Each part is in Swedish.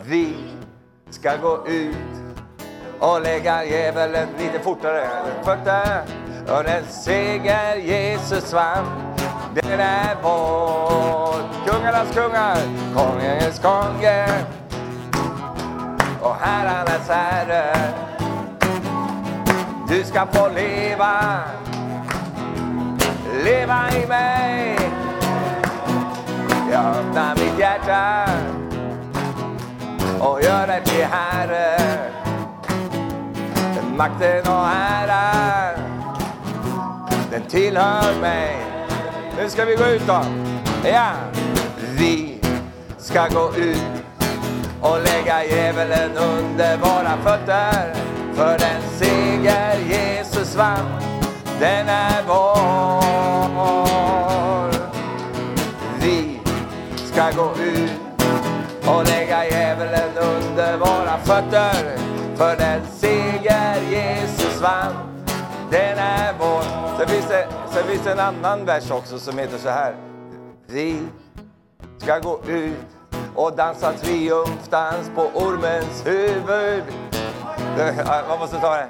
Vi ska gå ut och lägga djävulen lite fortare. Fötter och den seger Jesus vann. Den är vår. Kungarnas kungar, konungens konge och herrarnas herre. Du ska få leva, leva i mig. Jag öppnar mitt hjärta och gör dig till Herre. Makten och äran, den tillhör mig. Nu ska vi gå ut då. Ja, vi ska gå ut och lägga djävulen under våra fötter. För den seger Jesus vann, den är vår. Vi ska gå ut och lägga djävulen under våra fötter. För den seger Jesus vann, den är vår. Sen finns, det, sen finns det en annan vers också som heter så här. Vi ska gå ut och dansa triumfdans på ormens huvud. Man måste ta det.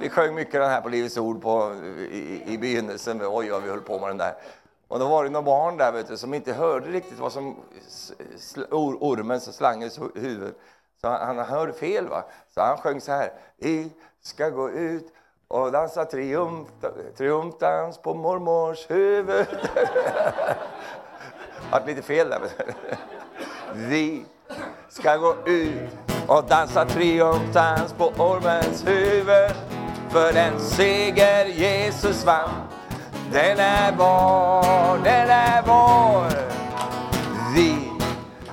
Vi sjöng mycket den här på Livets Ord på, i, i begynnelsen. Oj, vad vi höll på med den där. Och då var det några barn där vet du, som inte hörde riktigt vad som or, ormens, slangens huvud. Så han, han hörde fel. va. Så han sjöng så här. Vi ska gå ut och dansa triumf, triumfdans på mormors huvud. Vart lite fel där. Vi ska gå ut och dansa triumfdans på ormens huvud. För den seger Jesus vann, den är vår, den är vår. Vi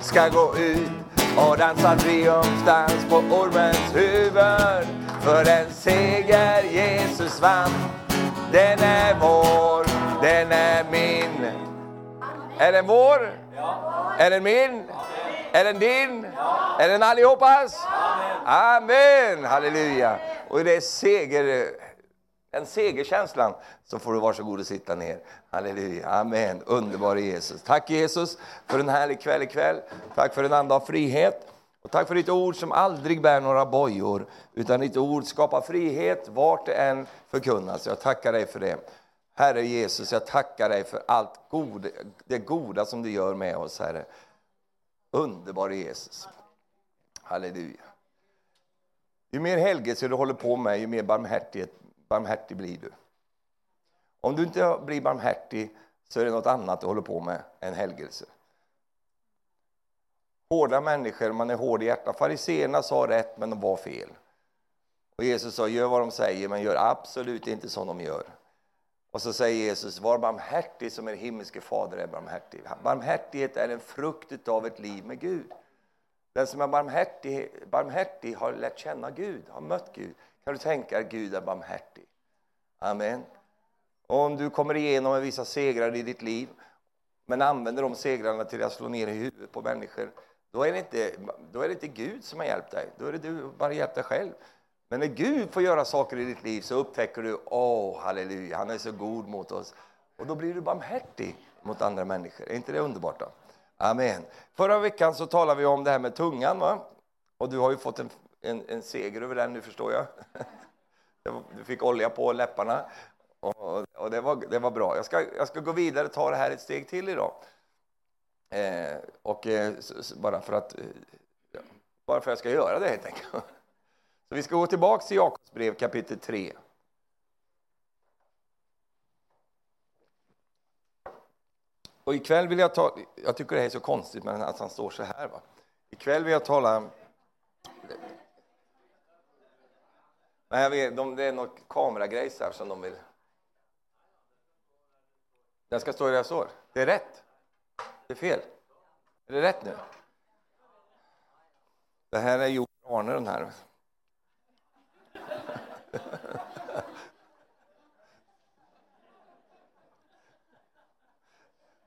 ska gå ut och dansa triumfdans på ormens huvud. För den seger Jesus vann, den är vår, den är min. Är den vår? Är den min? Är den din? Är den allihopas? Amen. Halleluja. Och det är seger, den segerkänslan så får du varsågod och sitta ner. Halleluja. Amen. Underbar Jesus. Tack Jesus för en härlig kväll ikväll. Tack för en anda av frihet. Och tack för ditt ord som aldrig bär några bojor, utan ditt ord skapar frihet vart det än förkunnas. Jag tackar dig för det. Herre Jesus, jag tackar dig för allt god, det goda som du gör med oss, Herre. Underbara Jesus. Halleluja. Ju mer helgelse du håller på med, ju mer barmhärtighet barmhärtig blir du. Om du inte blir barmhärtig så är det något annat du håller på med än helgelse. Hårda människor, man är hård i hjärtat. Fariséerna sa rätt, men de var fel. Och Jesus sa, gör vad de säger, men gör absolut inte som de gör. Och så säger Jesus, var barmhärtig som er himmelske fader är barmhärtig. Barmhärtighet är en frukt av ett liv med Gud. Den som är barmhärtig, barmhärtig har lärt känna Gud, har mött Gud. Kan du tänka dig att Gud är barmhärtig? Amen. Och om du kommer igenom med vissa segrar i ditt liv, men använder de segrarna till att slå ner i huvudet på människor, då är det inte, då är det inte Gud som har hjälpt dig, då är det du bara hjälpt dig själv. Men när Gud får göra saker i ditt liv så upptäcker du, åh, halleluja, han är så god mot oss. Och då blir du barmhärtig mot andra människor. Är inte det underbart? Då? Amen. Förra veckan så talade vi om det här med tungan, va? Och du har ju fått en, en, en seger över den nu, förstår jag. Du fick olja på läpparna. Och, och det, var, det var bra. Jag ska, jag ska gå vidare och ta det här ett steg till idag. Eh, och eh, så, bara för att eh, bara för att jag ska göra det helt enkelt. Så vi ska gå tillbaka till Jakobs brev kapitel 3. Och ikväll vill jag ta, jag tycker det är så konstigt men att han står så här. Va? Ikväll vill jag tala Nej, jag vet, de, det är något kameragrej här som de vill... Den ska stå där jag står. Det är rätt. Det är fel. Är det rätt nu? Det här är Jon Arne den här.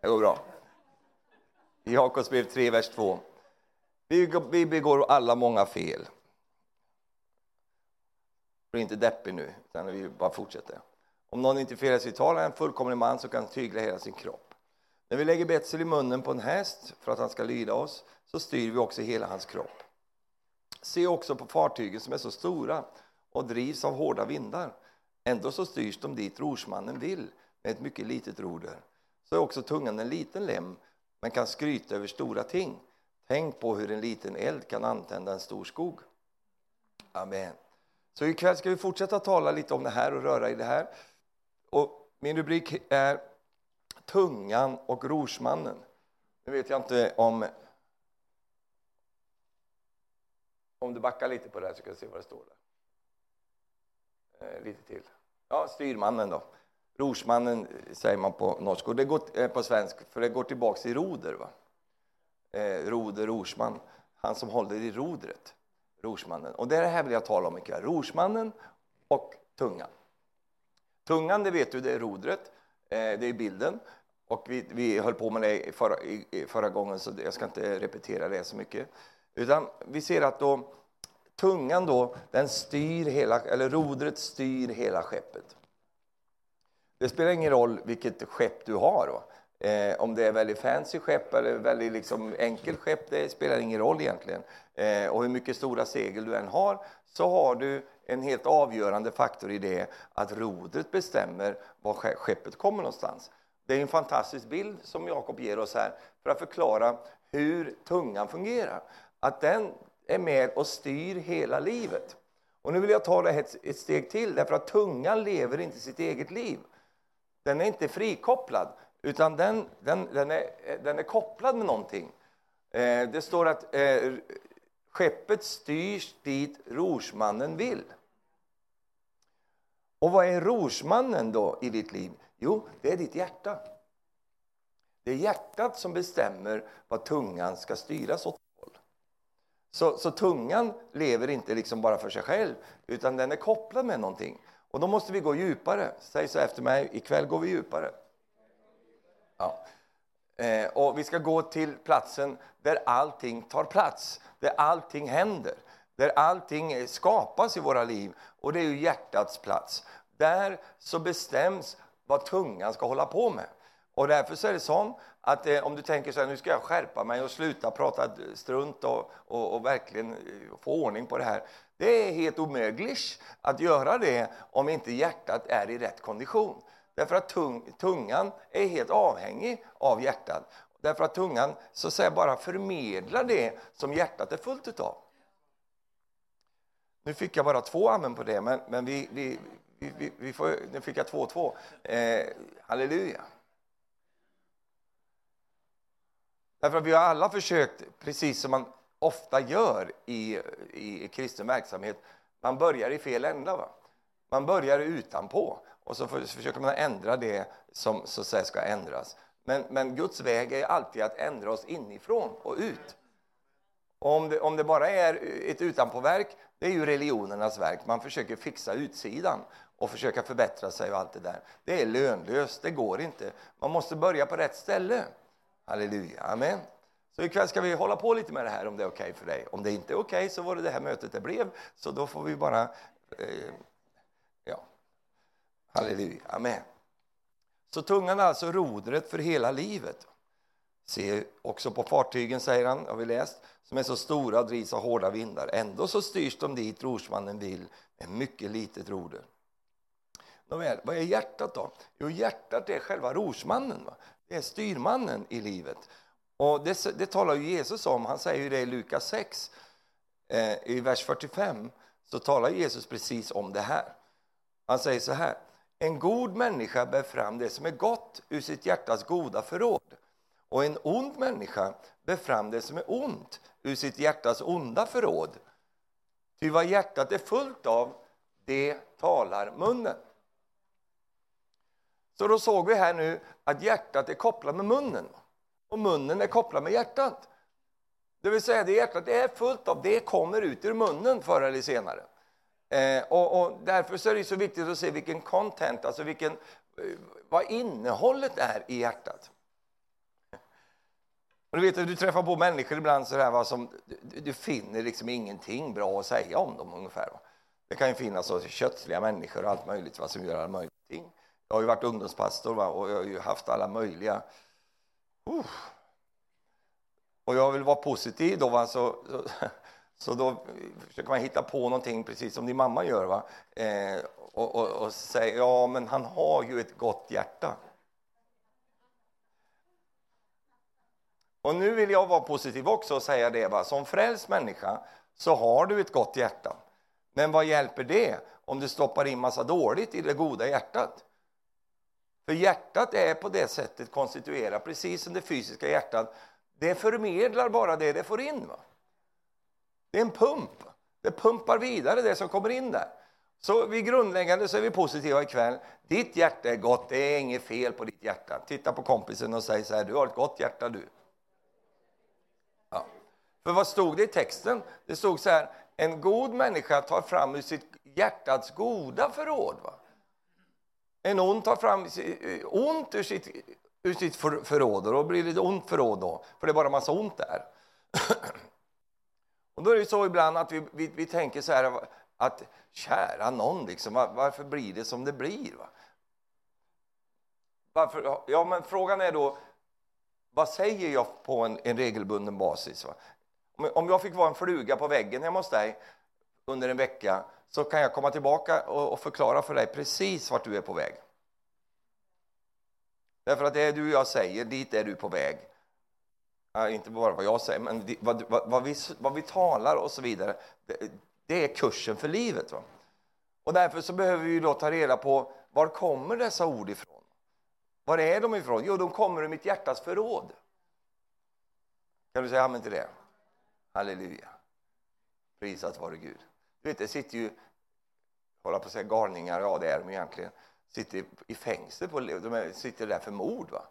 Det går bra. I Jakobs brev 3, vers 2. Vi begår alla många fel. Bli inte deppig nu, utan vi bara fortsätter. Om någon inte firar sitt tal är en fullkomlig man som kan tygla hela sin kropp. När vi lägger betsel i munnen på en häst för att han ska lyda oss så styr vi också hela hans kropp. Se också på fartygen som är så stora och drivs av hårda vindar. Ändå så styrs de dit rorsmannen vill med ett mycket litet roder. Så är också tungan en liten lem, men kan skryta över stora ting. Tänk på hur en liten eld kan antända en stor skog. Amen. Så ikväll ska vi fortsätta tala lite om det här och röra i det här. Och min rubrik är Tungan och rorsmannen. Nu vet jag inte om om du backar lite på det här så kan du se vad det står där. Eh, lite till. Ja, styrmannen då. Rorsmannen eh, säger man på norska, och det går eh, på svensk, för det går tillbaks i roder. Va? Eh, roder, rorsman, han som håller i rodret, rorsmannen. Och det här vill jag tala om ikväll, rorsmannen och tungan. Tungan, det vet du, det är rodret, eh, det är bilden. Och vi, vi höll på med det förra, förra gången, så jag ska inte repetera det så mycket. Utan vi ser att då, tungan då, den styr hela, eller rodret styr hela skeppet. Det spelar ingen roll vilket skepp du har. Då. Eh, om det är väldigt fancy skepp eller väldigt liksom enkelt skepp, det spelar ingen roll egentligen. Eh, och hur mycket stora segel du än har, så har du en helt avgörande faktor i det att rodret bestämmer var skeppet kommer någonstans. Det är en fantastisk bild som Jakob ger oss här för att förklara hur tungan fungerar. Att den är med och styr hela livet. Och nu vill jag ta det ett, ett steg till, därför att tungan lever inte sitt eget liv. Den är inte frikopplad, utan den, den, den, är, den är kopplad med någonting. Eh, det står att eh, skeppet styrs dit rorsmannen vill. Och vad är rorsmannen då i ditt liv? Jo, det är ditt hjärta. Det är hjärtat som bestämmer vad tungan ska styras åt. Så, så tungan lever inte liksom bara för sig själv, utan den är kopplad med någonting. Och då måste vi gå djupare. Säg så efter mig, ikväll går vi djupare. Ja. Eh, och vi ska gå till platsen där allting tar plats, där allting händer, där allting skapas i våra liv. Och det är ju hjärtats plats. Där så bestäms vad tungan ska hålla på med. Och därför så är det så att eh, om du tänker så här, nu ska jag skärpa mig och sluta prata strunt och, och, och verkligen eh, få ordning på det här. Det är helt omöjligt att göra det om inte hjärtat är i rätt kondition. Därför att tung, tungan är helt avhängig av hjärtat. Därför att tungan så att säga bara förmedlar det som hjärtat är fullt utav. Nu fick jag bara två amen på det, men, men vi, vi, vi, vi får, nu fick jag två och två. Eh, halleluja. Därför att vi har alla försökt, precis som man ofta gör i, i kristen verksamhet, man börjar i fel ända. Va? Man börjar utanpå och så försöker man ändra det som så att säga, ska ändras. Men, men Guds väg är alltid att ändra oss inifrån och ut. Och om, det, om det bara är ett utanpåverk, det är ju religionernas verk. Man försöker fixa utsidan och försöka förbättra sig och allt det där. Det är lönlöst, det går inte. Man måste börja på rätt ställe. Halleluja, amen. Så ikväll ska vi hålla på lite med det här om det är okej okay för dig. Om det inte är okej okay, så var det det här mötet det blev, så då får vi bara... Eh, halleluja, amen. Så tungan är alltså rodret för hela livet. Se också på fartygen, säger han, har vi läst, som är så stora och drivs av hårda vindar. Ändå så styrs de dit rorsmannen vill med mycket litet roder. Nåväl, vad är hjärtat då? Jo, hjärtat är själva rorsmannen. Va? Det är styrmannen i livet. Och det, det talar ju Jesus om. Han säger ju det i Lukas 6, eh, i vers 45. Så talar Jesus precis om det här. Han säger så här. En god människa bär fram det som är gott ur sitt hjärtas goda förråd. Och en ond människa bär fram det som är ont ur sitt hjärtas onda förråd. Ty vad hjärtat är fullt av, det talar munnen. Så då såg vi här nu att hjärtat är kopplat med munnen och munnen är kopplad med hjärtat. Det vill säga, det hjärtat är fullt av, det kommer ut ur munnen förr eller senare. Eh, och, och, därför så är det så viktigt att se vilken content, alltså vilken, eh, vad innehållet är i hjärtat. Och du vet, du träffar på människor ibland så här, va, som, du, du, finner liksom ingenting bra att säga om dem ungefär. Va. Det kan ju finnas så kötsliga människor och allt möjligt va, som gör alla möjliga ting. Jag har ju varit ungdomspastor va? och jag har ju haft alla möjliga... Uh. Och jag vill vara positiv då, va? Så, så, så då försöker man hitta på någonting, precis som din mamma gör. Va? Eh, och, och, och säger ja, men han har ju ett gott hjärta. Och nu vill jag vara positiv också och säga det, va? som frälst människa så har du ett gott hjärta. Men vad hjälper det om du stoppar in massa dåligt i det goda hjärtat? För hjärtat är på det sättet konstituerat, precis som det fysiska hjärtat. Det förmedlar bara det det får in. Va? Det är en pump. Det pumpar vidare det som kommer in där. Så vi grundläggande så är vi positiva ikväll. Ditt hjärta är gott, det är inget fel på ditt hjärta. Titta på kompisen och säg så här, du har ett gott hjärta du. Ja. För vad stod det i texten? Det stod så här, en god människa tar fram ur sitt hjärtats goda förråd. Va? En ond tar fram ont ur sitt, ur sitt förråd och då blir det ett ont förråd då, för det är bara massa ont där. och då är det så ibland att vi, vi, vi tänker så här att kära någon, liksom, varför blir det som det blir? Va? Varför? Ja, men frågan är då, vad säger jag på en, en regelbunden basis? Va? Om jag fick vara en fluga på väggen hemma hos dig under en vecka så kan jag komma tillbaka och förklara för dig precis vart du är på väg. Därför att det du och jag säger, dit är du på väg. Inte bara vad jag säger, men vad, vad, vad, vi, vad vi talar och så vidare. Det, det är kursen för livet. Va? Och därför så behöver vi då ta reda på var kommer dessa ord ifrån? Var är de ifrån? Jo, de kommer ur mitt hjärtas förråd. Kan du säga amen till det? Halleluja. Prisat vare Gud. Du vet, det sitter ju, hålla på att säga galningar, ja det är de egentligen, sitter i fängelse, på, de sitter där för mord. Va?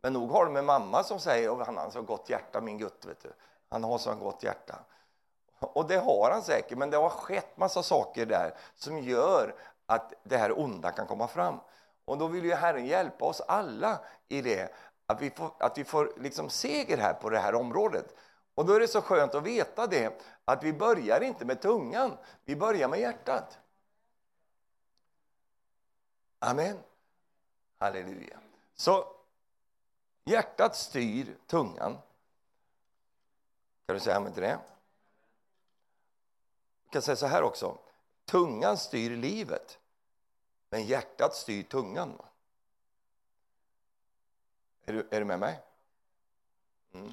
Men nog har de en mamma som säger, att han har så gott hjärta, min gutt, vet du. Han har så gott hjärta. Och det har han säkert, men det har skett massa saker där som gör att det här onda kan komma fram. Och då vill ju Herren hjälpa oss alla i det, att vi får, att vi får liksom seger här på det här området. Och då är det så skönt att veta det, att vi börjar inte med tungan, vi börjar med hjärtat. Amen. Halleluja. Så hjärtat styr tungan. Kan du säga amen till det? Jag kan säga så här också. Tungan styr livet, men hjärtat styr tungan. Är du, är du med mig? Mm.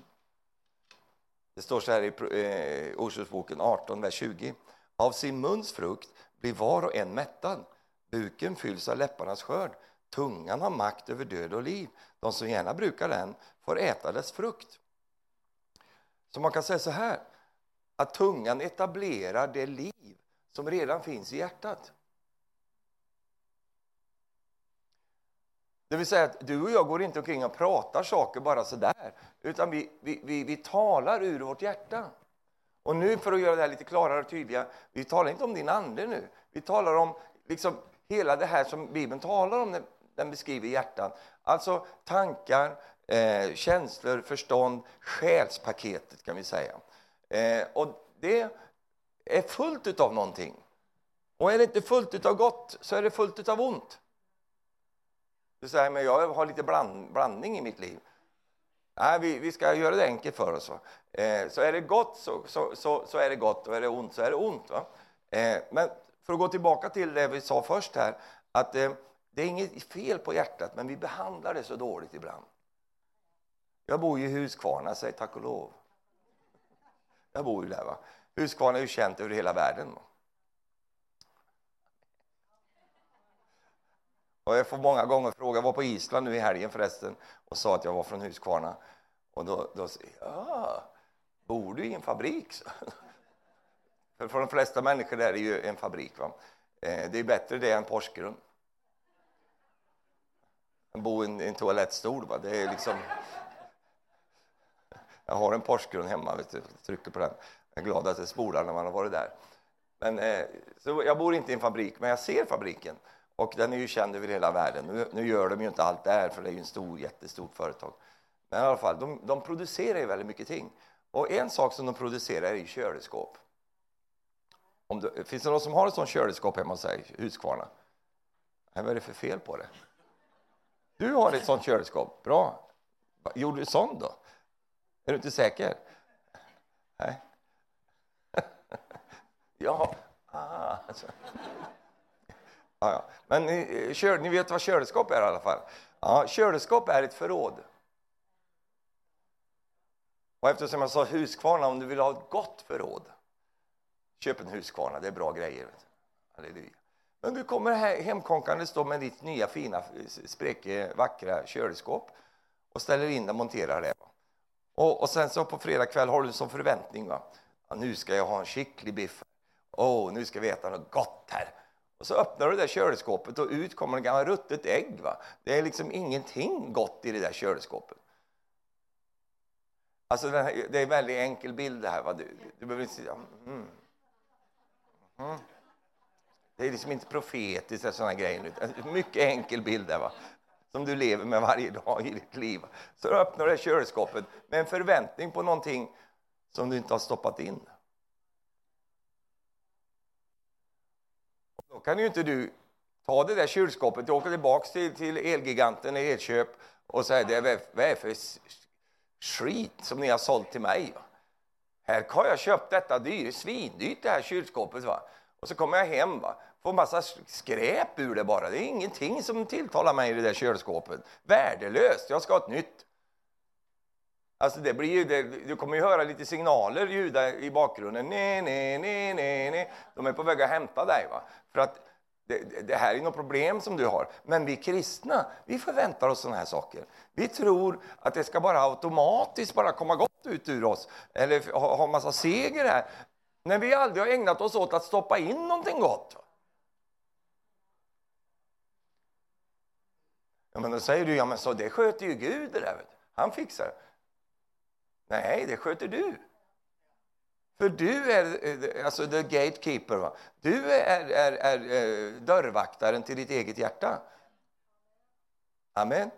Det står så här i eh, Ordspråksboken 18, vers 20. Av sin muns frukt blir var och en mättad. Buken fylls av läpparnas skörd. Tungan har makt över död och liv. De som gärna brukar den får äta dess frukt. Så man kan säga så här, att tungan etablerar det liv som redan finns i hjärtat. Det vill säga att du och jag går inte omkring och pratar saker bara så där, utan vi, vi, vi, vi talar ur vårt hjärta. Och nu för att göra det här lite klarare och tydligare, vi talar inte om din ande nu, vi talar om liksom hela det här som Bibeln talar om den beskriver hjärtat. Alltså tankar, eh, känslor, förstånd, själspaketet kan vi säga. Eh, och det är fullt av någonting. Och är det inte fullt av gott så är det fullt av ont. Du säger, men jag har lite bland, blandning i mitt liv. Nej, vi, vi ska göra det enkelt för oss. Eh, så är det gott så, så, så, så, är det gott och är det ont så är det ont. Eh, men för att gå tillbaka till det vi sa först här, att eh, det är inget fel på hjärtat, men vi behandlar det så dåligt ibland. Jag bor ju i Huskvarna, säg tack och lov. Jag bor ju där. Va? Huskvarna är ju känt över hela världen. Och jag får många gånger fråga, jag var på Island nu i helgen förresten och sa att jag var från Huskvarna. Och då, då säger jag, ja, bor du i en fabrik? För, för de flesta människor där är ju en fabrik. Va? Eh, det är bättre det än Porsgrunn. Att bo i en, en toalettstol, va? det är liksom... Jag har en Porsgrunn hemma, vet du, trycker på den. Jag är glad att det spolar när man har varit där. Men, eh, så jag bor inte i en fabrik, men jag ser fabriken. Och den är ju känd över hela världen. Nu, nu gör de ju inte allt där, för det är ju en stor, jättestort företag. Men i alla fall, de, de producerar ju väldigt mycket ting. Och en sak som de producerar är ju kylskåp. Om det, finns det någon som har ett sånt kylskåp hemma hos sig, Huskvarna? Vad är det för fel på det? Du har ett sånt kylskåp, bra. Gjorde du sånt då? Är du inte säker? Nej. Ja, ah, alltså. ja, ja. Men ni, kör, ni vet vad kylskåp är i alla fall? Ja, kylskåp är ett förråd. Och eftersom jag sa Huskvarna, om du vill ha ett gott förråd, köp en Huskvarna, det är bra grejer. Halleluja. Men du kommer hemkonkandes då med ditt nya fina, eh, spräcke, vackra kylskåp och ställer in det och monterar det. Och, och sen så på fredag kväll har du som förväntning, va? Ja, nu ska jag ha en skicklig biff. Åh, oh, nu ska vi äta något gott här. Och så öppnar du det där kylskåpet och ut kommer ett gammalt ruttet ägg. Va? Det är liksom ingenting gott i det där kylskåpet. Alltså det är en väldigt enkel bild det här. Va? Du, du behöver inte säga mm. Mm. Det är liksom inte profetiskt sådana grejer. En alltså, mycket enkel bild där, va? som du lever med varje dag i ditt liv. Så du öppnar det kylskåpet med en förväntning på någonting som du inte har stoppat in. Då kan ju inte du ta det där kylskåpet och åka tillbaka till, till Elgiganten i Elköp och säga det är, vad är för skit som ni har sålt till mig. Här har jag köpt detta dyr, svindyrt det här kylskåpet. Va? Och så kommer jag hem va? får massa skräp ur det bara. Det är ingenting som tilltalar mig i det där kylskåpet. Värdelöst, jag ska ha ett nytt. Alltså det blir ju, det, du kommer ju höra lite signaler ljuda i bakgrunden. Nej, nej, nej, nej, nej. De är på väg att hämta dig. Va? För att det, det, här är något problem som du har. Men vi kristna, vi förväntar oss sådana här saker. Vi tror att det ska bara automatiskt bara komma gott ut ur oss. Eller ha, ha massa seger här. När vi aldrig har ägnat oss åt att stoppa in någonting gott. Ja, men då säger du, ja men så det sköter ju Gud det där. Han fixar det. Nej, det sköter du. För du är eh, alltså the gatekeeper. Va? Du är, är, är, är dörrvaktaren till ditt eget hjärta. Amen.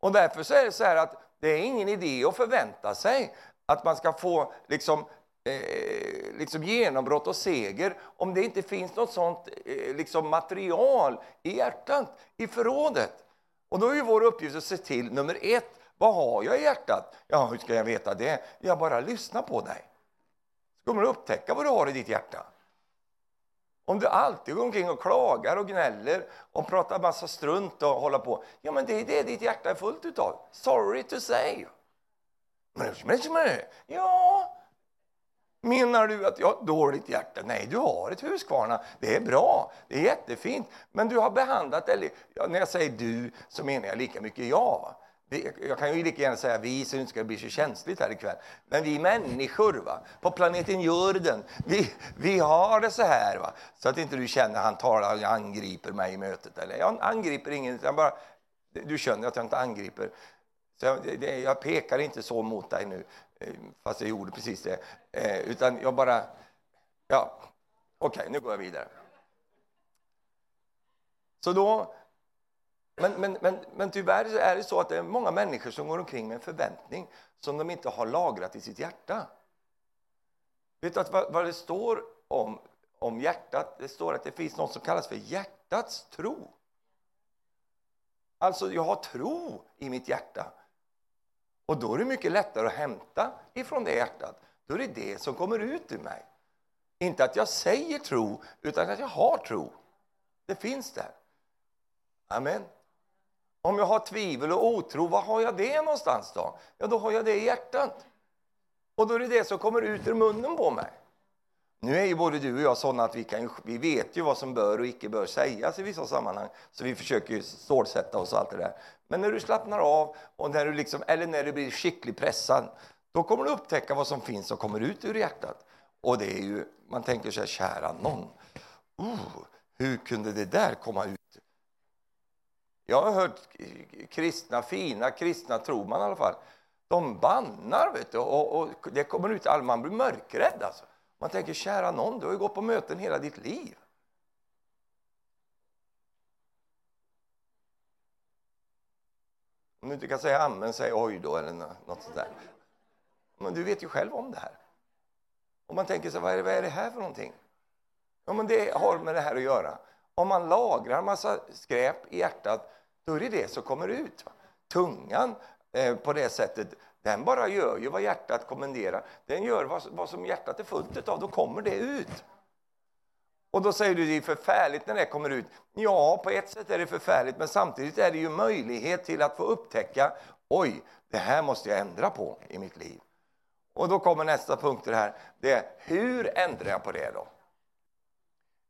Och därför så är det så här att det är ingen idé att förvänta sig att man ska få liksom, eh, liksom genombrott och seger om det inte finns något sånt eh, liksom material i hjärtat, i förrådet. Och då är ju vår uppgift att se till, nummer ett, vad har jag i hjärtat? Ja, hur ska jag veta det? Jag bara lyssnar på dig. Så kommer du upptäcka vad du har i ditt hjärta. Om du alltid går omkring och klagar och gnäller och pratar massa strunt och håller på, ja men det är det ditt hjärta är fullt utav. Sorry to say. Ja, Menar du att jag har ett dåligt hjärta? Nej, du har ett Huskvarna. Det är bra, det är jättefint. Men du har behandlat det... Ja, när jag säger du så menar jag lika mycket jag. Jag kan ju lika gärna säga vi, så det inte ska bli så känsligt här ikväll. Men vi människor va? på planeten jorden, vi, vi har det så här. Va? Så att inte du känner att han talar och angriper mig i mötet. Eller jag angriper ingen, jag bara, du känner att jag inte angriper. Så jag, jag pekar inte så mot dig nu. Eh, fast jag gjorde precis det. Eh, utan jag bara... Ja, okej, okay, nu går jag vidare. Så då... Men, men, men, men tyvärr är det så att det är många människor som går omkring med en förväntning som de inte har lagrat i sitt hjärta. Vet du att vad, vad det står om, om hjärtat? Det står att det finns något som kallas för hjärtats tro. Alltså, jag har tro i mitt hjärta. Och då är det mycket lättare att hämta ifrån det hjärtat. Då är det det som kommer ut ur mig. Inte att jag säger tro, utan att jag har tro. Det finns där. Amen. Om jag har tvivel och otro, var har jag det någonstans då? Ja, då har jag det i hjärtat. Och då är det det som kommer ut ur munnen på mig. Nu är ju både du och jag sådana att vi, kan, vi vet ju vad som bör och icke bör sägas i vissa sammanhang. Så vi försöker ju stålsätta oss och allt det där. Men när du slappnar av, och när du liksom, eller när du blir skickligt pressad, då kommer du upptäcka vad som finns och kommer ut ur hjärtat. Och det är ju, man tänker så här, kära någon, uh, hur kunde det där komma ut? Jag har hört kristna, fina kristna tror man i alla fall, de bannar vet du, och, och det kommer ut, man blir mörkrädd alltså. Man tänker, kära någon, du har ju gått på möten hela ditt liv. Om du inte kan säga amen, säg oj då eller något sånt där. Men du vet ju själv om det här. Och man tänker så vad är, det, vad är det här för någonting? Ja, men det har med det här att göra. Om man lagrar massa skräp i hjärtat, då är det det som kommer ut. Tungan eh, på det sättet, den bara gör ju vad hjärtat kommenderar. Den gör vad, vad som hjärtat är fullt av, då kommer det ut. Och då säger du det är förfärligt när det kommer ut. Ja, på ett sätt är det förfärligt, men samtidigt är det ju möjlighet till att få upptäcka oj, det här måste jag ändra på i mitt liv. Och då kommer nästa punkt det här. Det är hur ändrar jag på det då?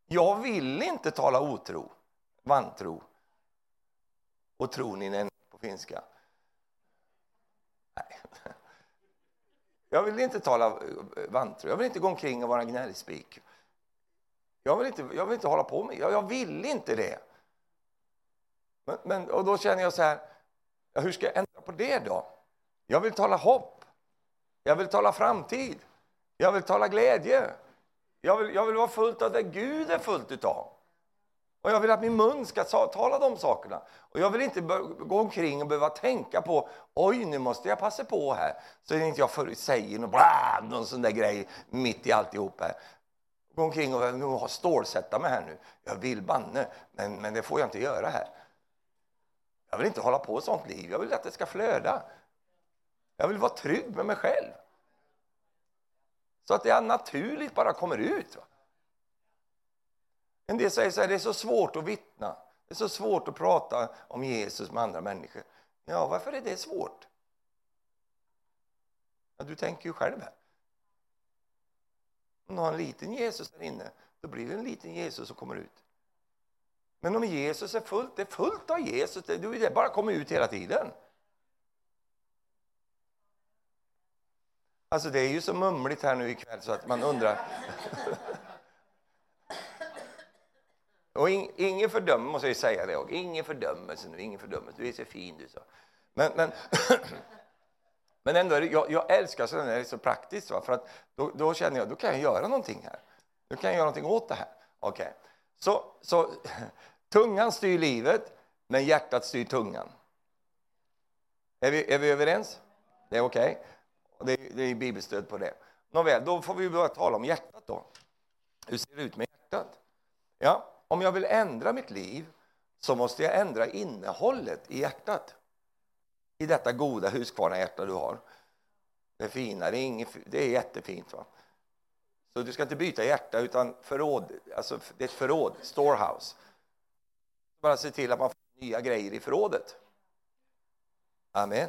Jag vill inte tala otro, vantro. Och troninen på finska. Nej. Jag vill inte tala eh, vantro. Jag vill inte gå omkring och vara gnällspik. Jag vill inte, jag vill inte hålla på med jag, jag vill inte det. Men, men, och då känner jag så här, hur ska jag ändra på det då? Jag vill tala hopp. Jag vill tala framtid. Jag vill tala glädje. Jag vill, jag vill vara fullt av det Gud är fullt utav. Och jag vill att min mun ska tala de sakerna. Och jag vill inte gå omkring och behöva tänka på oj, nu måste jag passa på här. Så inte jag för, säger någon, bla, någon sån där grej mitt i alltihop här. Gå omkring och stålsätta mig här nu. Jag vill banne, men, men det får jag inte göra här. Jag vill inte hålla på sånt liv. Jag vill att det ska flöda. Jag vill vara trygg med mig själv. Så att det naturligt bara kommer ut. Va? En del säger så här, det är så svårt att vittna. Det är så svårt att prata om Jesus med andra människor. Ja, varför är det svårt? Ja, du tänker ju själv här. Om du har en liten Jesus där inne, då blir det en liten Jesus som kommer ut. Men om Jesus är fullt, det är fullt av Jesus, det, det bara kommer ut hela tiden. Alltså det är ju så mumligt här nu ikväll så att man undrar. Och in, ingen fördömer, måste jag säga det också. Ingen fördömelse nu, ingen fördömelse. Du är så fin du, så. Men, men, men ändå, det, jag, jag älskar så när det är så praktiskt, va? för att då, då, känner jag, då kan jag göra någonting här. Då kan jag göra någonting åt det här. Okej, okay. så, så tungan styr livet, men hjärtat styr tungan. Är vi, är vi överens? Det är okej? Okay. Det, det är bibelstöd på det. Nåväl, då får vi börja tala om hjärtat då. Hur ser det ut med hjärtat? Ja, om jag vill ändra mitt liv så måste jag ändra innehållet i hjärtat. I detta goda huskvarna hjärta du har. Det är fina, det är, inget, det är jättefint. Va? Så du ska inte byta hjärta utan förråd, alltså det är ett förråd, storehouse. Bara se till att man får nya grejer i förrådet. Amen.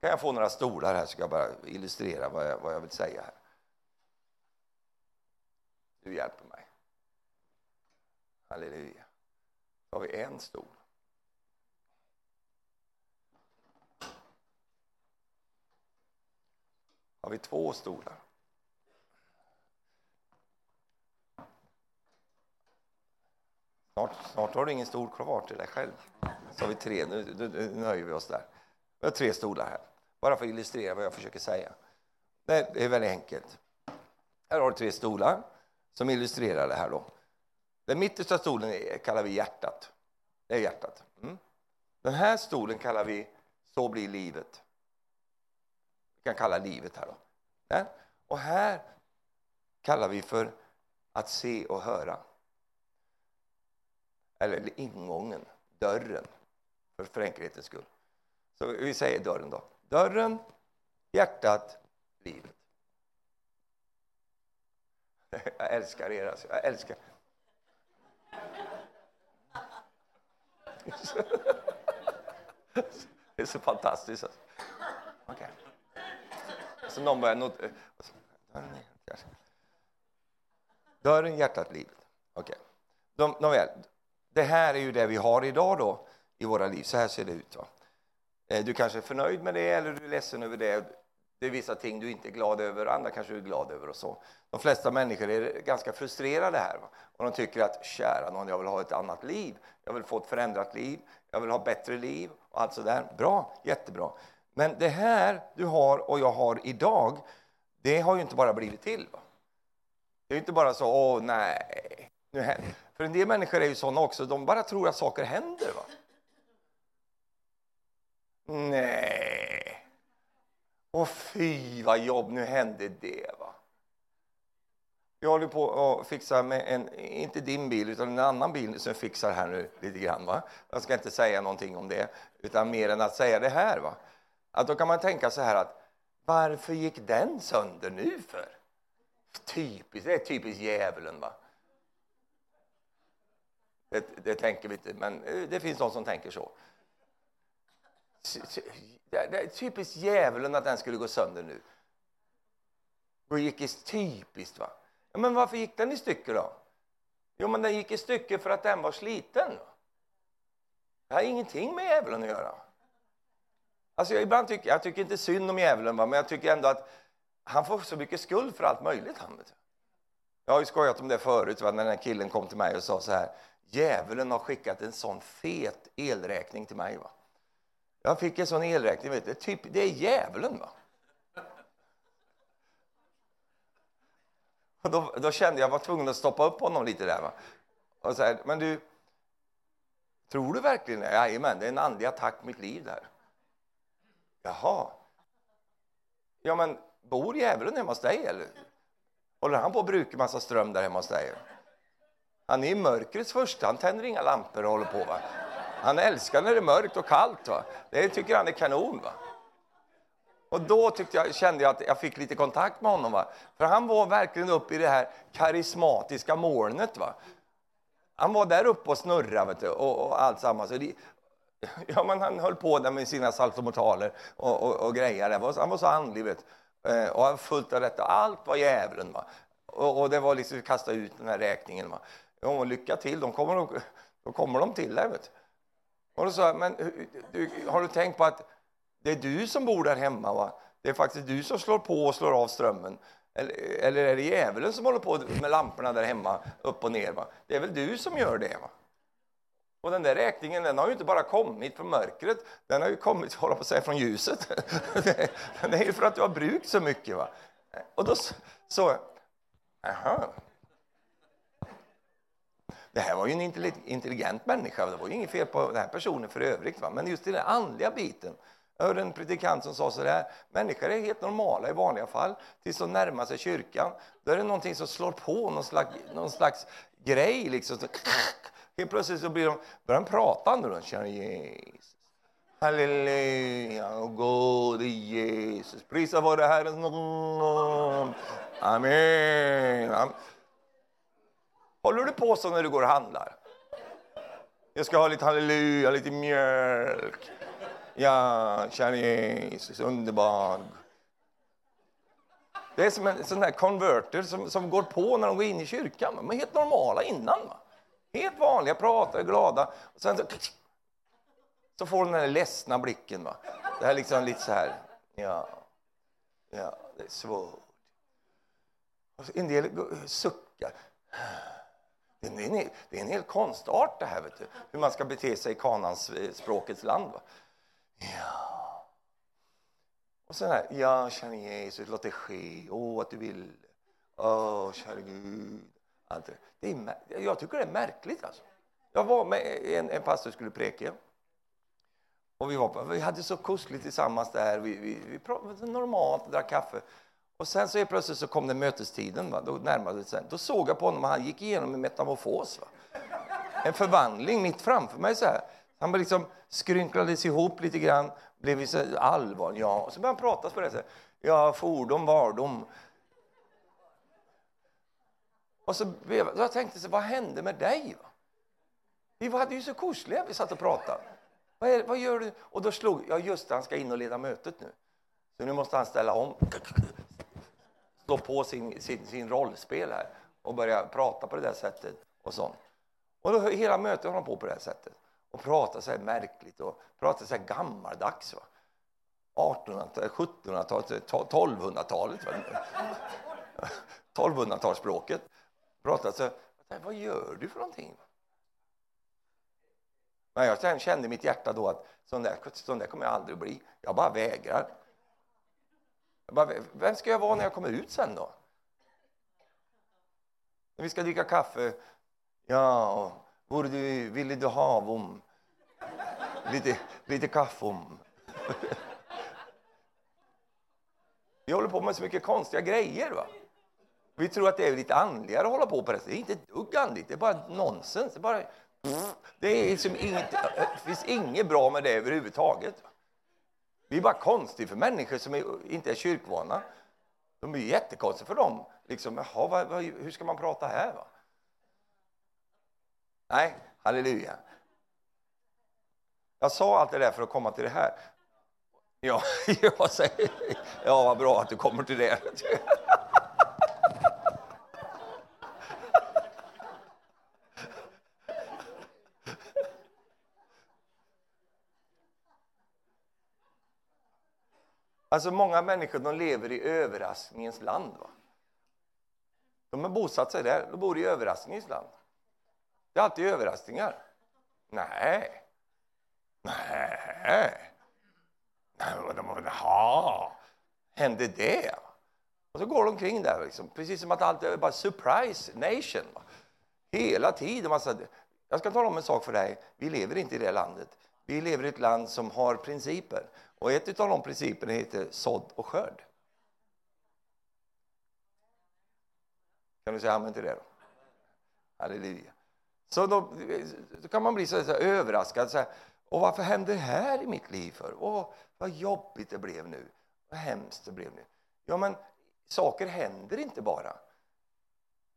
Kan jag få några stolar här så ska jag bara illustrera vad jag, vad jag vill säga här. Du hjälper mig. Halleluja. Då har vi en stol. Har vi två stolar. Snart, snart har du ingen stol kvar till dig själv. Så har vi tre, nu, nu, nu nöjer vi oss där. Vi har tre stolar här, bara för att illustrera vad jag försöker säga. Det är väldigt enkelt. Här har du tre stolar som illustrerar det här. Då. Den mittersta stolen kallar vi hjärtat. Det är hjärtat. Mm. Den här stolen kallar vi Så blir livet. Vi kan kalla livet här. Då. Där. Och här kallar vi för att se och höra. Eller ingången, dörren, för, för enkelhetens skull. Så vi säger dörren då. Dörren, hjärtat, livet. Jag älskar er alltså. Jag älskar. Det är så fantastiskt. Alltså. Okay. Så någon börjar not eh, alltså, Dörren, hjärtat, livet. Okej. Okay. Nåväl, det här är ju det vi har idag då i våra liv. Så här ser det ut. Va? Eh, du kanske är förnöjd med det eller du är ledsen över det. Det är vissa ting du inte är glad över, andra kanske du är glad över och så. De flesta människor är ganska frustrerade här va? och de tycker att kära någon, jag vill ha ett annat liv. Jag vill få ett förändrat liv. Jag vill ha bättre liv och allt sådär. Bra, jättebra. Men det här du har och jag har idag, det har ju inte bara blivit till. Va? Det är inte bara så, åh nej, nu händer. För en del människor är ju sådana också, de bara tror att saker händer. Va? Nej. Och fy vad jobb, nu hände det va. Jag håller på att fixa med en, inte din bil, utan en annan bil som jag fixar här nu lite grann. Va? Jag ska inte säga någonting om det, utan mer än att säga det här. Va? Att då kan man tänka så här att varför gick den sönder nu för? Typiskt, det är typiskt djävulen. Va? Det, det, tänker vi inte, men eh, det finns de som tänker så. Det är typiskt djävulen att den skulle gå sönder nu. Och gick i typiskt va. Ja, men varför gick den i stycken då? Jo, men den gick i stycken för att den var sliten. Det har ingenting med djävulen att göra. Alltså jag, ibland tycker, jag tycker inte synd om djävulen, va? men jag tycker ändå att han får så mycket skuld för allt möjligt. Han, vet. Jag har ju skojat om det förut, va? när den här killen kom till mig och sa så här. Djävulen har skickat en sån fet elräkning till mig. Va? Jag fick en sån elräkning, vet du. Typ, det är djävulen. Va? Och då, då kände jag var tvungen att stoppa upp honom lite där. Va? Och så här, men du, tror du verkligen det? Jajamän, det är en andlig attack på mitt liv där. Jaha. Ja, men bor djävulen hemma hos dig eller? Håller han på att bruka massa ström där hemma hos dig? Han är i mörkrets första, han tänder inga lampor och håller på. Va? Han älskar när det är mörkt och kallt. Va? Det tycker han är kanon. Va? Och då tyckte jag, kände jag att jag fick lite kontakt med honom. Va? För han var verkligen uppe i det här karismatiska molnet. Va? Han var där uppe och snurrade och, och allt samma. Så det, ja, men han höll på där med sina saltomortaler och, och, och grejer. Han var så andlig. Vet. Eh, och han fullt av detta. Allt var djävulen. Va? Och, och det var liksom kasta ut den här räkningen. Va? Ja, lycka till, de kommer, då kommer de till dig. Vet. Och då sa jag, men du, har du tänkt på att det är du som bor där hemma? Va? Det är faktiskt du som slår på och slår av strömmen. Eller, eller är det djävulen som håller på med lamporna där hemma, upp och ner? Va? Det är väl du som gör det? Va? Och den där räkningen den har ju inte bara kommit från mörkret, den har ju kommit hålla på att säga, från ljuset. det är ju för att du har brukt så mycket. Va? Och då så, aha. Det här var ju en intelligent människa, det var ju inget fel på den här personen för övrigt. Va? Men just i den andliga biten, jag hörde en predikant som sa så där, människor är helt normala i vanliga fall, tills de närmar sig kyrkan. Då är det någonting som slår på, någon slags, någon slags grej liksom. Så, helt plötsligt så blir de, börjar de prata nu då, känner Jesus. Halleluja, och gode Jesus, prisa vare Herrens namn. Amen. Amen. Håller du på så när du går och handlar? Jag ska ha lite halleluja, lite mjölk. Ja, kära Jesus, underbar. Det är som en sån här konverter som, som går på när de går in i kyrkan. De är helt normala innan. Va? Helt vanliga, pratar, glada. Och sen så, så får de den där ledsna blicken. Va? Det här liksom lite så här, ja, ja, det är svårt. Och en del suckar. Det är, en, det är en hel konstart det här, vet du. hur man ska bete sig i kanans eh, språkets land. Va? Ja. Och sen här, ja, kära Jesus, låt det ske. Åh, att du vill. Åh, kära Gud. Allt det är, jag tycker det är märkligt. Alltså. Jag var med en, en pastor skulle preka. Och vi, var vi hade så kusligt tillsammans där. Vi, vi, vi pratade normalt, drack kaffe. Och sen så plötsligt så kom det mötestiden. Va? Då närmade det sig. Då såg jag på honom och han gick igenom en metamorfos. Va? En förvandling mitt framför mig. så här. Han bara liksom skrynklades ihop lite grann, blev så allvarlig. Ja. Och så började han prata på det sättet. Ja, fordom, vardom. Och så jag tänkte så, vad hände med dig? Va? Vi hade ju så kusliga, vi satt och pratade. Vad, är, vad gör du? Och då slog jag, just det, han ska in och leda mötet nu. Så nu måste han ställa om, slå på sin, sin, sin rollspel här och börja prata på det där sättet och sånt. Och då hela mötet håller han på på det här sättet och pratar så här märkligt och pratar så här gammaldags. Va? 1800-talet, 1700-talet, 1200-talet. 1200-talsspråket. Pratar så här, vad gör du för någonting? Men jag kände i mitt hjärta då att sån där, sån där kommer jag aldrig att bli. Jag bara vägrar. Bara, vem ska jag vara när jag kommer ut sen då? När vi ska dricka kaffe. Ja, vore du, ville du ha om lite, lite kaffe om? Vi håller på med så mycket konstiga grejer. va? Vi tror att det är lite andligare att hålla på på det Det är inte ett dugg andligt, det är bara nonsens. Det, är bara, det, är liksom inget, det finns inget bra med det överhuvudtaget. Det är bara konstigt för människor som är, inte är kyrkvana. De är jättekonstiga för dem. Liksom, jaha, vad, vad, hur ska man prata här? Va? Nej, Halleluja. Jag sa allt det där för att komma till det här. Ja, jag säger, ja vad bra att du kommer till det. Alltså många människor de lever i överraskningens land. Va? De har bosatt sig där, de bor i överraskningens land. Det är alltid överraskningar. Nej. Nej. Jaha, hände det? Och så går de omkring där, liksom, precis som att allt är bara surprise nation. Va? Hela tiden. Massa... Jag ska tala om en sak för dig. Vi lever inte i det landet. Vi lever i ett land som har principer. Och ett av de principerna heter sådd och skörd. Kan du säga amen till det då? Halleluja. Så då, då kan man bli så, så överraskad. Så här, och varför hände det här i mitt liv för? Åh, vad jobbigt det blev nu. Vad hemskt det blev nu. Ja, men saker händer inte bara.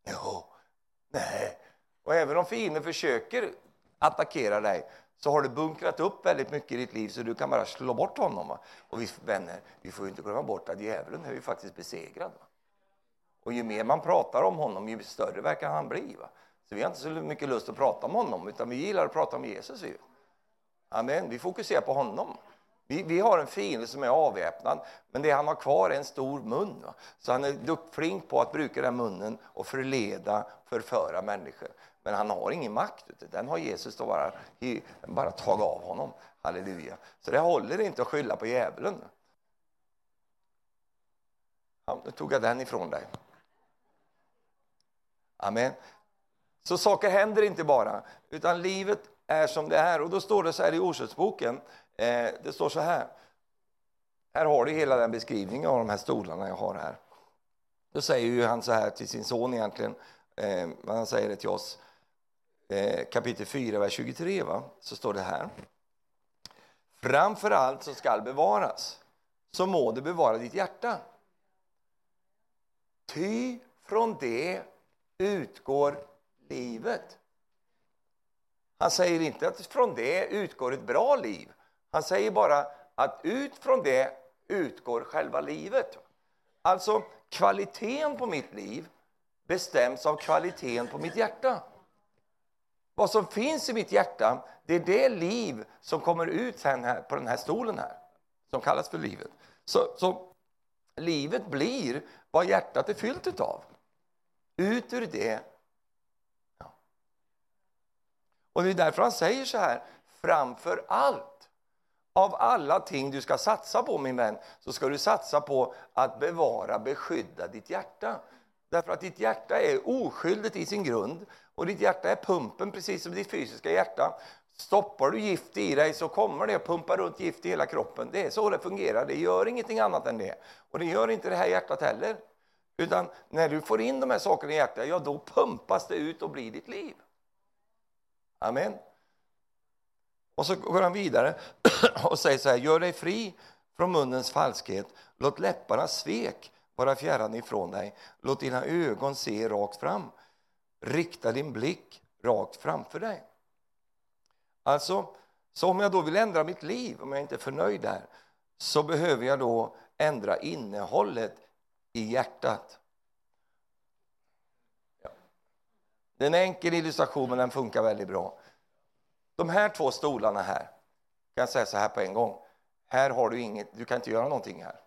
Jo, nej. Och även om fienden försöker attackera dig så har du bunkrat upp väldigt mycket i ditt liv så du kan bara slå bort honom. Va? Och vi vänner, vi får inte glömma bort att djävulen är ju faktiskt besegrad. Va? Och ju mer man pratar om honom, ju större verkar han bli. Va? Så vi har inte så mycket lust att prata om honom, utan vi gillar att prata om Jesus. Ju. Amen. Vi fokuserar på honom. Vi, vi har en fiende som är avväpnad, men det han har kvar är en stor mun. Va? Så han är duckflink på att bruka den munnen och förleda, förföra människor. Men han har ingen makt, den har Jesus då bara, bara tagit av honom. Halleluja. Så det håller inte att skylla på djävulen. Ja, nu tog jag den ifrån dig. Amen. Så saker händer inte bara, utan livet är som det är. Och då står det så här i Orsaksboken, eh, det står så här. Här har du hela den beskrivningen av de här stolarna jag har här. Då säger ju han så här till sin son egentligen, eh, han säger det till oss. Eh, kapitel 4, vers 23, va? så står det här. Framför allt som skall bevaras, så må du bevara ditt hjärta. Ty från det utgår livet. Han säger inte att från det utgår ett bra liv. Han säger bara att ut från det utgår själva livet. Alltså, kvaliteten på mitt liv bestäms av kvaliteten på mitt hjärta. Vad som finns i mitt hjärta, det är det liv som kommer ut sen här, på den här stolen här, som kallas för livet. Så, så livet blir vad hjärtat är fyllt av. Ut ur det. Ja. Och det är därför han säger så här, framför allt. Av alla ting du ska satsa på, min vän, så ska du satsa på att bevara, beskydda ditt hjärta. Därför att ditt hjärta är oskyldigt i sin grund och ditt hjärta är pumpen, precis som ditt fysiska hjärta. Stoppar du gift i dig så kommer det att pumpa runt gift i hela kroppen. Det är så det fungerar, det gör ingenting annat än det. Och det gör inte det här hjärtat heller. Utan när du får in de här sakerna i hjärtat, ja då pumpas det ut och blir ditt liv. Amen. Och så går han vidare och säger så här, gör dig fri från munnens falskhet, låt läpparnas svek vara fjärran ifrån dig, låt dina ögon se rakt fram, rikta din blick rakt framför dig. Alltså, så om jag då vill ändra mitt liv, om jag inte är förnöjd där, så behöver jag då ändra innehållet i hjärtat. Ja. Det är en enkel illustration, men den funkar väldigt bra. De här två stolarna här, kan jag säga så här på en gång. Här har du inget, du kan inte göra någonting här.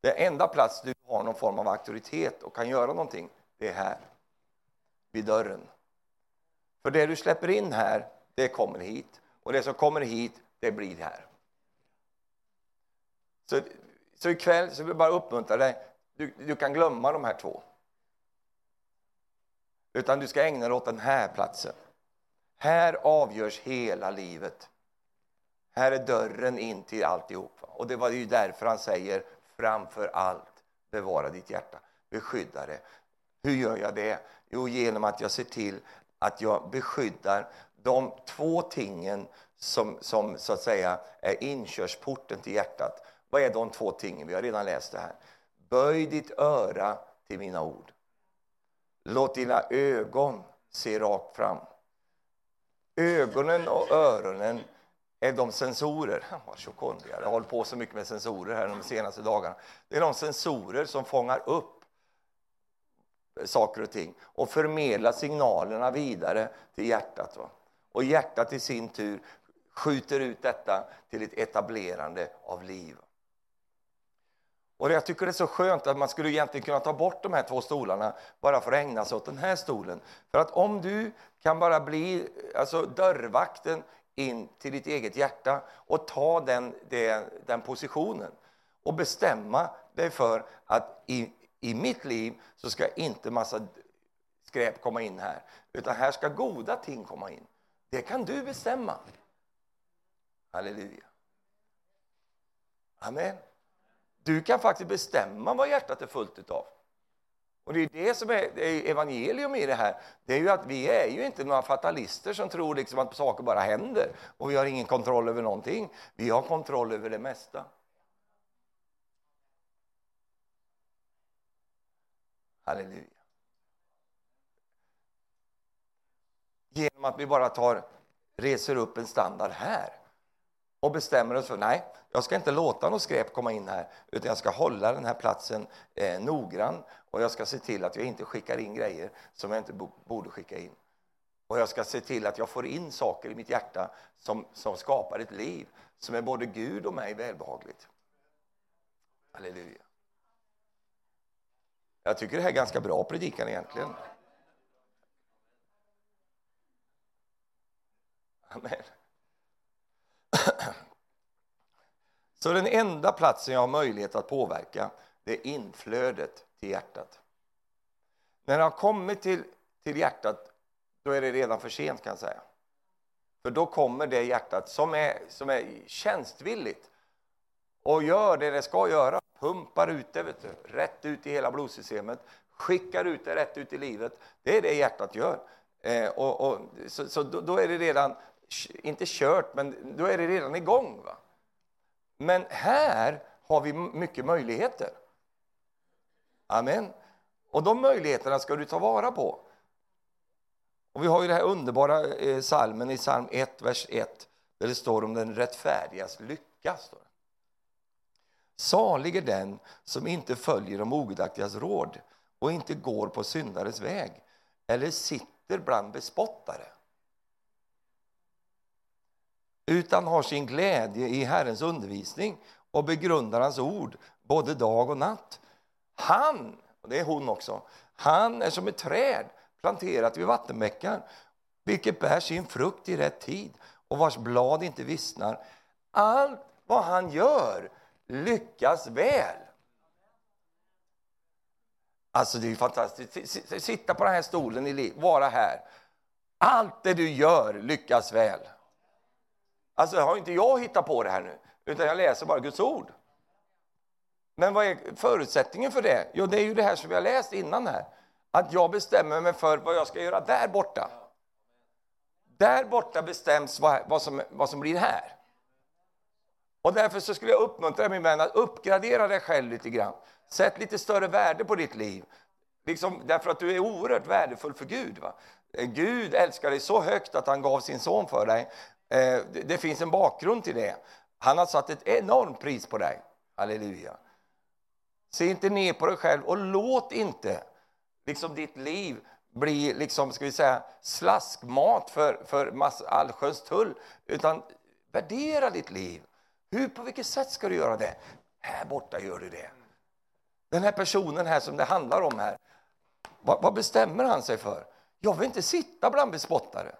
Det enda plats du har någon form av auktoritet och kan göra någonting, det är här. Vid dörren. För det du släpper in här, det kommer hit. Och det som kommer hit, det blir här. Så, så ikväll så vill jag bara uppmuntra dig, du, du kan glömma de här två. Utan du ska ägna dig åt den här platsen. Här avgörs hela livet. Här är dörren in till alltihop. Och det var ju därför han säger framför allt bevara ditt hjärta, beskydda det. Hur gör jag det? Jo, genom att jag ser till att jag beskyddar de två tingen som, som så att säga är inkörsporten till hjärtat. Vad är de två tingen? Vi har redan läst det här. Böj ditt öra till mina ord. Låt dina ögon se rakt fram. Ögonen och öronen är de sensorer, vad jag har hållit på så mycket med sensorer här de senaste dagarna. Det är de sensorer som fångar upp saker och ting och förmedla signalerna vidare till hjärtat. Va? Och hjärtat i sin tur skjuter ut detta till ett etablerande av liv. Och jag tycker det är så skönt att man skulle egentligen kunna ta bort de här två stolarna bara för att ägna sig åt den här stolen. För att om du kan bara bli alltså dörrvakten in till ditt eget hjärta och ta den, den, den positionen och bestämma dig för att i, i mitt liv så ska inte massa skräp komma in här, utan här ska goda ting komma in. Det kan du bestämma. Halleluja. Amen. Du kan faktiskt bestämma vad hjärtat är fullt utav. Och det är det som är, det är evangelium i det här. Det är ju att vi är ju inte några fatalister som tror liksom att saker bara händer och vi har ingen kontroll över någonting. Vi har kontroll över det mesta. Halleluja. Genom att vi bara tar, reser upp en standard här och bestämmer oss för nej, jag ska inte låta något skräp komma in här utan jag ska hålla den här platsen eh, noggrann och jag ska se till att jag inte skickar in grejer som jag inte borde skicka in. Och jag ska se till att jag får in saker i mitt hjärta som, som skapar ett liv som är både Gud och mig välbehagligt. Halleluja. Jag tycker det här är ganska bra predikan egentligen. Amen. Så den enda platsen jag har möjlighet att påverka det är inflödet till hjärtat. När det har kommit till, till hjärtat då är det redan för sent kan jag säga. För då kommer det hjärtat som är, som är tjänstvilligt och gör det det ska göra. Pumpar ut det vet du, rätt ut i hela blodsystemet, skickar ut det rätt ut i livet. Det är det hjärtat gör. Eh, och, och, så så då, då, är det redan, inte kört, men då är det redan igång. Va? Men här har vi mycket möjligheter. Amen. Och de möjligheterna ska du ta vara på. Och vi har ju den här underbara psalmen salmen i psalm 1, vers 1, där det står om den rättfärdigas lycka. Står Salig är den som inte följer de ogudaktigas råd och inte går på syndares väg eller sitter bland bespottare utan har sin glädje i Herrens undervisning och begrundar hans ord både dag och natt. Han, och det är hon också, han är som ett träd planterat vid vattenbäckar vilket bär sin frukt i rätt tid och vars blad inte vissnar. Allt vad han gör lyckas väl. Alltså det är fantastiskt. Sitta på den här stolen i liv, vara här. Allt det du gör lyckas väl. Alltså har inte jag hittat på det här nu, utan jag läser bara Guds ord. Men vad är förutsättningen för det? Jo, det är ju det här som vi har läst innan här. Att jag bestämmer mig för vad jag ska göra där borta. Där borta bestäms vad, vad, som, vad som blir här. Och därför så skulle jag uppmuntra min vän att uppgradera dig själv lite grann. Sätt lite större värde på ditt liv. Liksom, därför att du är oerhört värdefull för Gud. Va? Eh, Gud älskar dig så högt att han gav sin son för dig. Eh, det finns en bakgrund till det. Han har satt ett enormt pris på dig. Halleluja. Se inte ner på dig själv och låt inte liksom ditt liv bli liksom, ska vi säga, slaskmat för, för allsköns tull. Utan värdera ditt liv. Hur, på vilket sätt ska du göra det? Här borta gör du det. Den här personen här som det handlar om här, vad, vad bestämmer han sig för? Jag vill inte sitta bland bespottare.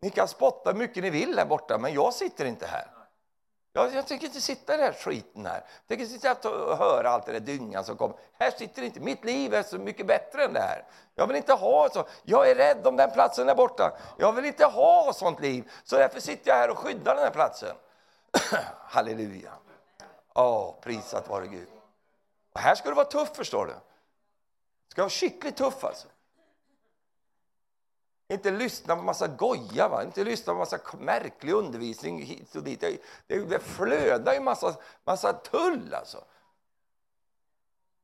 Ni kan spotta hur mycket ni vill här borta, men jag sitter inte här. Jag, jag tänker inte sitta i den här skiten här. Jag tänker inte sitta och höra allt det där dyngan som kommer. Här sitter inte. Mitt liv är så mycket bättre än det här. Jag vill inte ha så. Jag är rädd om den platsen där borta. Jag vill inte ha sånt liv. Så därför sitter jag här och skyddar den här platsen. Halleluja. Åh, prisat vare Gud. Och här ska du vara tuff, förstår du. Ska vara skickligt tuff alltså. Inte lyssna på massa goja, va? inte lyssna på massa märklig undervisning hit och dit. Det, det, det flödar ju massa, massa tull alltså.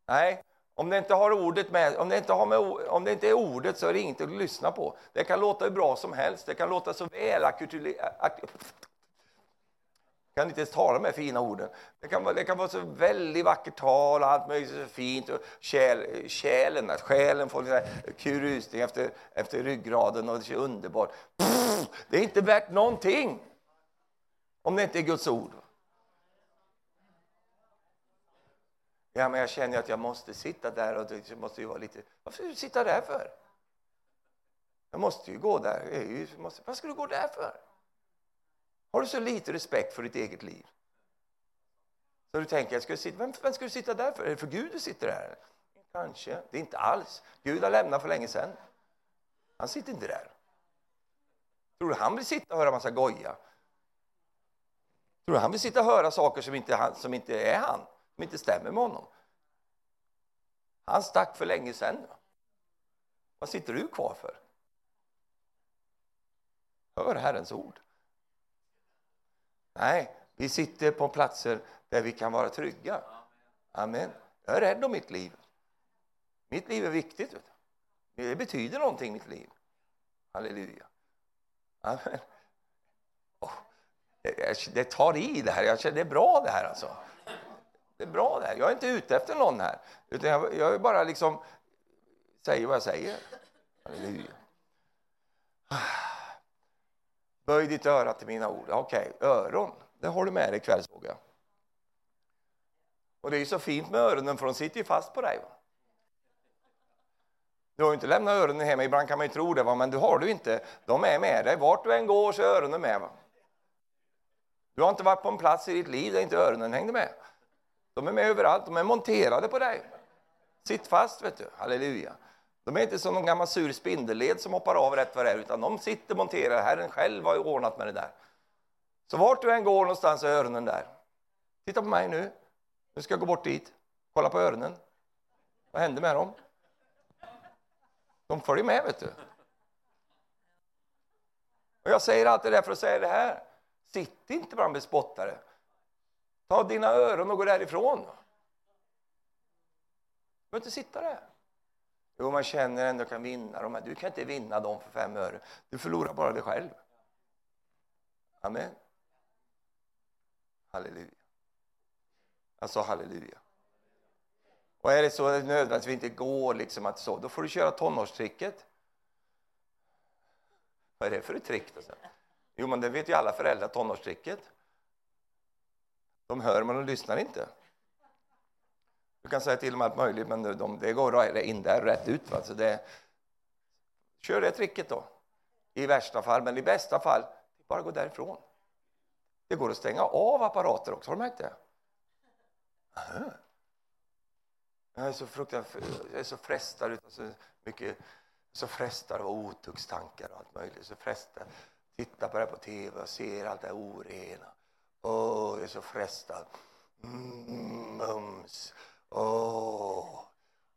Nej, Om det inte har ordet med, om det inte, har med, om det inte är ordet så är det inget att lyssna på. Det kan låta hur bra som helst, det kan låta så väl kan inte ens tala med fina orden. Det kan, vara, det kan vara så väldigt vackert tal och allt möjligt så fint. Och själ, själen, att själen får en kurusning efter, efter ryggraden och det är underbart. Pff, det är inte värt någonting om det inte är Guds ord. Ja, men jag känner att jag måste sitta där och det måste ju vara lite... Varför ska du sitta där för? Jag måste ju gå där. Jag måste, vad ska du gå där för? Har du så lite respekt för ditt eget liv? Så du tänker, ska du sitta, vem, vem ska du sitta där för? Är det för Gud du sitter där? Kanske. Det är inte alls. Gud har lämnat för länge sedan. Han sitter inte där. Tror du han vill sitta och höra massa goja? Tror du han vill sitta och höra saker som inte, han, som inte är han? Som inte stämmer med honom? Han stack för länge sedan. Vad sitter du kvar för? Hör Herrens ord. Nej, vi sitter på platser där vi kan vara trygga. Amen. Jag är rädd om mitt liv. Mitt liv är viktigt. Det betyder någonting, mitt liv. Halleluja. Amen. Oh, det, tar i det här. Jag känner, det är bra det här alltså. Det är bra det här. Jag är inte ute efter någon här. Utan jag, jag är bara liksom säger vad jag säger. Halleluja. Ah. Böj ditt öra till mina ord. Okej, okay, öron, det har du med dig ikväll såg jag. Och det är ju så fint med öronen för de sitter ju fast på dig. Va? Du har ju inte lämnat öronen hemma, ibland kan man ju tro det, va? men du har du inte. De är med dig, vart du än går så är öronen med. Va? Du har inte varit på en plats i ditt liv där inte öronen hängde med. De är med överallt, de är monterade på dig. Sitt fast, vet du. Halleluja. De är inte som någon gammal sur spindelled som hoppar av rätt vad det är, utan de sitter monterade. Herren själv har ordnat med det där. Så vart du än går någonstans är öronen där. Titta på mig nu. Nu ska jag gå bort dit. Kolla på öronen. Vad händer med dem? De följer med, vet du. Och jag säger allt det där för att säga det här. Sitt inte bland bespottare. Ta dina öron och gå därifrån. Du behöver inte sitta där. Jo, man känner ändå kan vinna dem. Du kan inte vinna dem för fem öre. Du förlorar bara dig själv. Amen. Halleluja. Jag sa halleluja. Och är det så att vi inte går liksom att så, då får du köra tonårstricket. Vad är det för ett trick? Då? Jo, men det vet ju alla föräldrar, tonårstricket. De hör men de lyssnar inte. Du kan säga till dem allt möjligt, men de, det går in där rätt ut. Va? Så det, kör det tricket då, i värsta fall. Men i bästa fall, bara gå därifrån. Det går att stänga av apparater också, har du märkt det? Aha. Jag är så fruktansvärt, jag är så frestad av så alltså, mycket, så frestad av otuktstankar och allt möjligt. Så frestad, titta på det på tv och ser allt det orena. Åh, jag är så frestad. Mm, mums. Åh,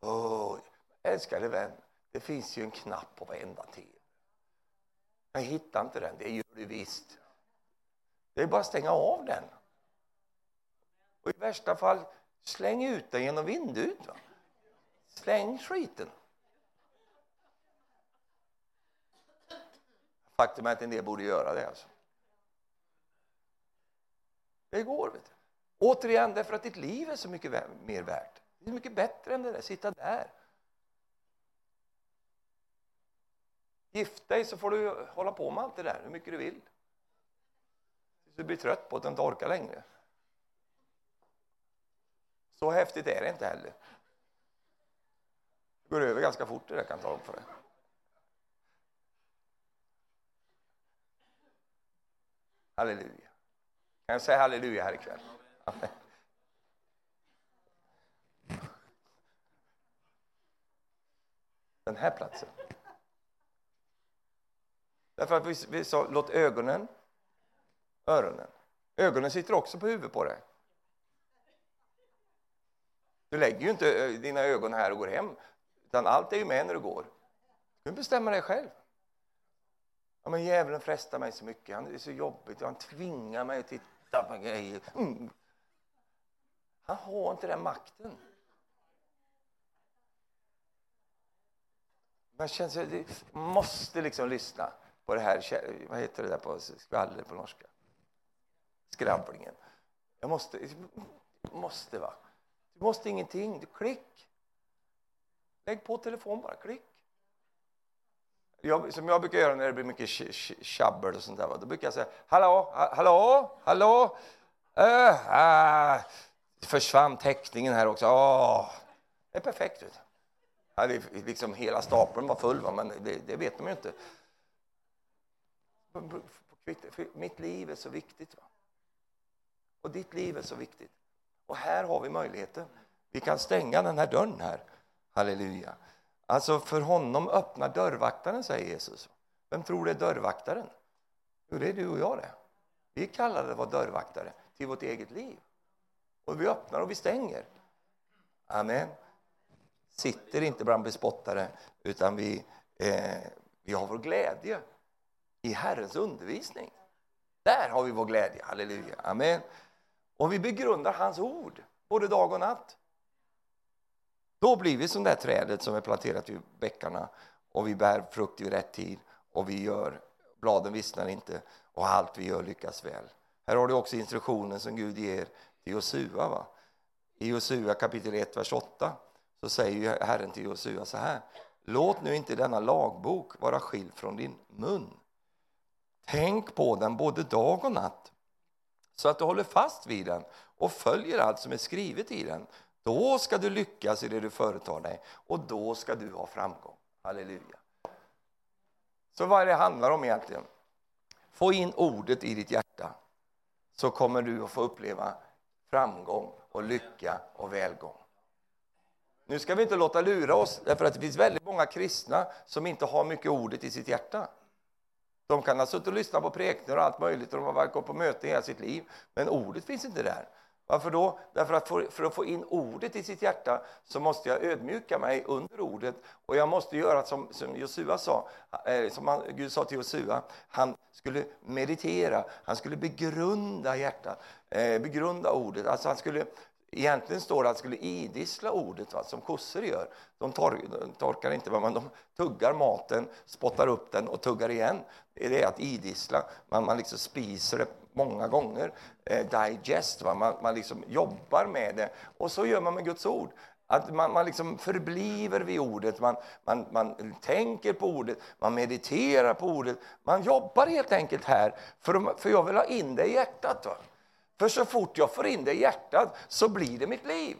åh. Älskade vän, det finns ju en knapp på varenda tv. Jag hittar inte den, det gör du visst. Det är bara att stänga av den. Och i värsta fall, släng ut den genom vinduet. Va? Släng skiten. Faktum är att en del borde göra det. Alltså. Det går. Vet du. Återigen, därför att ditt liv är så mycket mer värt. Det är mycket bättre än det där, sitta där. Gift dig så får du hålla på med allt det där hur mycket du vill. Tills du blir trött på att du inte orkar längre. Så häftigt är det inte heller. Det går över ganska fort det där kan ta för det. Halleluja. Kan jag säga halleluja här ikväll? Den här platsen. Därför att vi, vi sa, låt ögonen, öronen. Ögonen sitter också på huvudet på dig. Du lägger ju inte eh, dina ögon här och går hem, utan allt är ju med när du går. Du bestämmer dig själv. Ja, men djävulen frestar mig så mycket, han är så jobbigt, han tvingar mig att titta på grejer. Mm. Han har inte den makten. man känner sig, måste liksom lyssna på det här, vad heter det där på skvaller på norska? Skravlingen. Jag måste, måste va. Du måste ingenting, du klick. Lägg på telefon bara, klick. Jag, som jag brukar göra när det blir mycket tjabbel och sånt där, då brukar jag säga hallå, hallå, hallå. Uh, uh, försvann täckningen här också. Åh, det är perfekt. Vet det, liksom hela stapeln var full, va? men det, det, vet de ju inte. Mitt liv är så viktigt. Va? Och ditt liv är så viktigt. Och här har vi möjligheten. Vi kan stänga den här dörren här. Halleluja. Alltså för honom öppnar dörrvaktaren, säger Jesus. Vem tror det är dörrvaktaren? Jo, det är du och jag det. Vi är kallade att vara dörrvaktare till vårt eget liv. Och vi öppnar och vi stänger. Amen. Sitter inte bland bespottare, utan vi, eh, vi har vår glädje i Herrens undervisning. Där har vi vår glädje. Halleluja. Amen. Och vi begrundar hans ord, både dag och natt. Då blir vi som det trädet som är planterat vid bäckarna och vi bär frukt i rätt tid och vi gör, bladen vissnar inte och allt vi gör lyckas väl. Här har du också instruktionen som Gud ger till Josua. Va? I Josua kapitel 1, vers 8 så säger Herren till Josua så här. Låt nu inte denna lagbok vara skild från din mun. Tänk på den både dag och natt så att du håller fast vid den och följer allt som är skrivet i den. Då ska du lyckas i det du företar dig och då ska du ha framgång. Halleluja. Så vad det handlar om egentligen? Få in ordet i ditt hjärta så kommer du att få uppleva framgång och lycka och välgång. Nu ska vi inte låta lura oss, därför att det finns väldigt många kristna som inte har mycket ordet i sitt hjärta. De kan ha suttit och lyssnat på präkningar och allt möjligt och de har gått på möten hela sitt liv, men ordet finns inte där. Varför då? Därför att för, för, att få in ordet i sitt hjärta så måste jag ödmjuka mig under ordet och jag måste göra som, som Josua sa, eh, som han, Gud sa till Josua, han skulle meditera, han skulle begrunda hjärtat, eh, begrunda ordet, alltså han skulle Egentligen står det att han skulle idissla ordet, va, som kossor gör. De, tor de torkar inte, men de tuggar maten, spottar upp den och tuggar igen. Det är det att idissla. Man, man liksom spiser det många gånger. Eh, digest, va? Man, man liksom jobbar med det. Och så gör man med Guds ord. Att man, man liksom förbliver vid ordet, man, man, man tänker på ordet, man mediterar på ordet. Man jobbar helt enkelt här, för, för jag vill ha in det i hjärtat. Va? För så fort jag får in det i hjärtat så blir det mitt liv.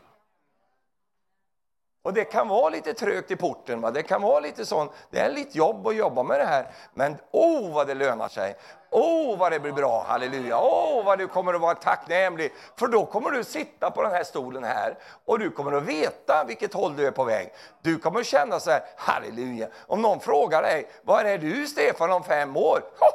Och det kan vara lite trögt i porten, va? det kan vara lite sånt. Det är lite jobb att jobba med det här, men åh oh, vad det lönar sig. Åh, oh, vad det blir bra, halleluja! Åh, oh, vad du kommer att vara tacknämlig, för då kommer du sitta på den här stolen här och du kommer att veta vilket håll du är på väg. Du kommer att känna så här, halleluja! Om någon frågar dig, var är du Stefan om fem år? Ho,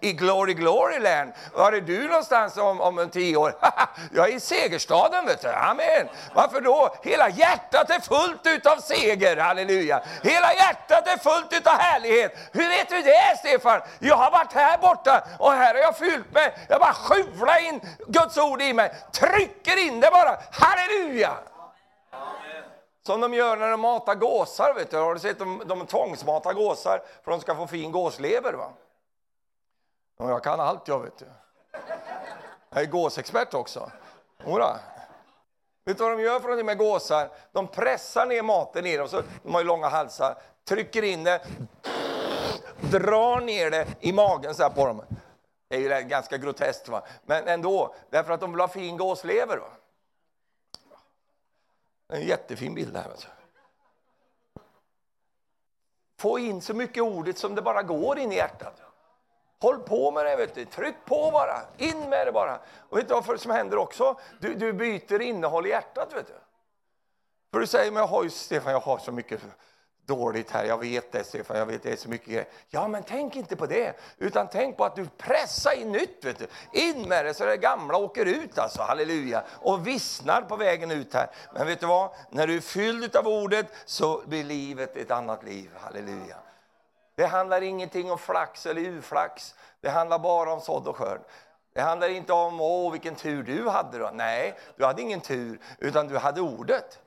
i Glory Glory Land. Var är du någonstans om, om tio år? Jag är i segerstaden, vet du. Amen. Varför då? Hela hjärtat är fullt utav seger, halleluja. Hela hjärtat är fullt utav härlighet. Hur vet du det, Stefan? Jag har varit här borta och här har jag fyllt mig. jag bara skjuvlar in Guds ord i mig, trycker in det bara, halleluja! Som de gör när de matar gåsar, vet du. har du sett de, de tvångsmatar gåsar för att de ska få fin gåslever? Va? Jag kan allt jag vet du. Jag är gåsexpert också. Ora. Vet du vad de gör för med gåsar? De pressar ner maten i dem, så de har ju långa halsar, trycker in det, drar ner det i magen så på dem. Det är ju ganska groteskt, va? men ändå, därför att de vill ha fin gåslever. Va? En jättefin bild här. Vet Få in så mycket ordet som det bara går in i hjärtat. Håll på med det, vet du. tryck på bara, in med det bara. Och vet du vad som händer också? Du, du byter innehåll i hjärtat. Vet du. För du säger, men jag har ju, Stefan, jag har så mycket dåligt här, jag vet det Stefan, jag vet det är så mycket grejer. Ja, men tänk inte på det, utan tänk på att du pressar in nytt, vet du. In med det så det gamla åker ut alltså, halleluja, och vissnar på vägen ut här. Men vet du vad, när du är fylld av ordet så blir livet ett annat liv, halleluja. Det handlar ingenting om flax eller uflax, det handlar bara om sådd och skörd. Det handlar inte om, åh vilken tur du hade då. Nej, du hade ingen tur, utan du hade ordet.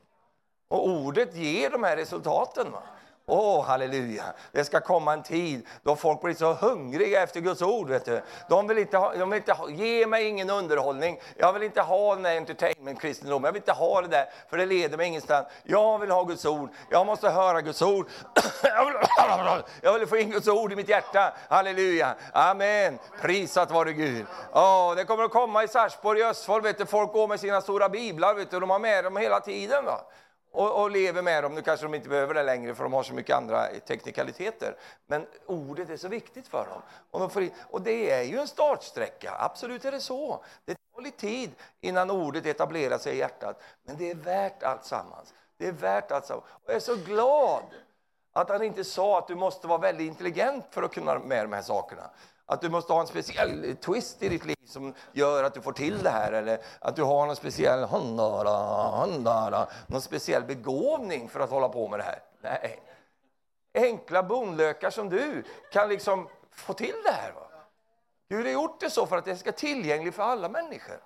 Och ordet ger de här resultaten. Va? Åh, oh, halleluja. Det ska komma en tid då folk blir så hungriga efter Guds ord. Vet du. De vill inte, ha, de vill inte ha, ge mig ingen underhållning. Jag vill inte ha den där entertainment-kristendomen. Jag vill inte ha det där, för det leder mig ingenstans. Jag vill ha Guds ord. Jag måste höra Guds ord. jag, vill, jag vill få in Guds ord i mitt hjärta. Halleluja. Amen. Prisat vare Gud. Oh, det kommer att komma i Sarsborg, i Östfold. Vet du, folk går med sina stora biblar. Vet du, de har med dem hela tiden. Va? Och, och, lever med dem. Nu kanske de inte behöver det längre för de har så mycket andra teknikaliteter. Men ordet är så viktigt för dem. Och, de får, och det är ju en startsträcka, absolut är det så. Det tar lite tid innan ordet etablerar sig i hjärtat. Men det är värt allt sammans. Det är värt allt sammans. Och jag är så glad att han inte sa att du måste vara väldigt intelligent för att kunna med de här sakerna. Att du måste ha en speciell twist i ditt liv som gör att du får till det här. Eller att du har någon speciell, handara, handara, någon speciell begåvning för att hålla på med det här. Nej. Enkla bonlökar som du kan liksom få till det här. Va? Gud har gjort det så för att det ska vara tillgängligt för alla människor.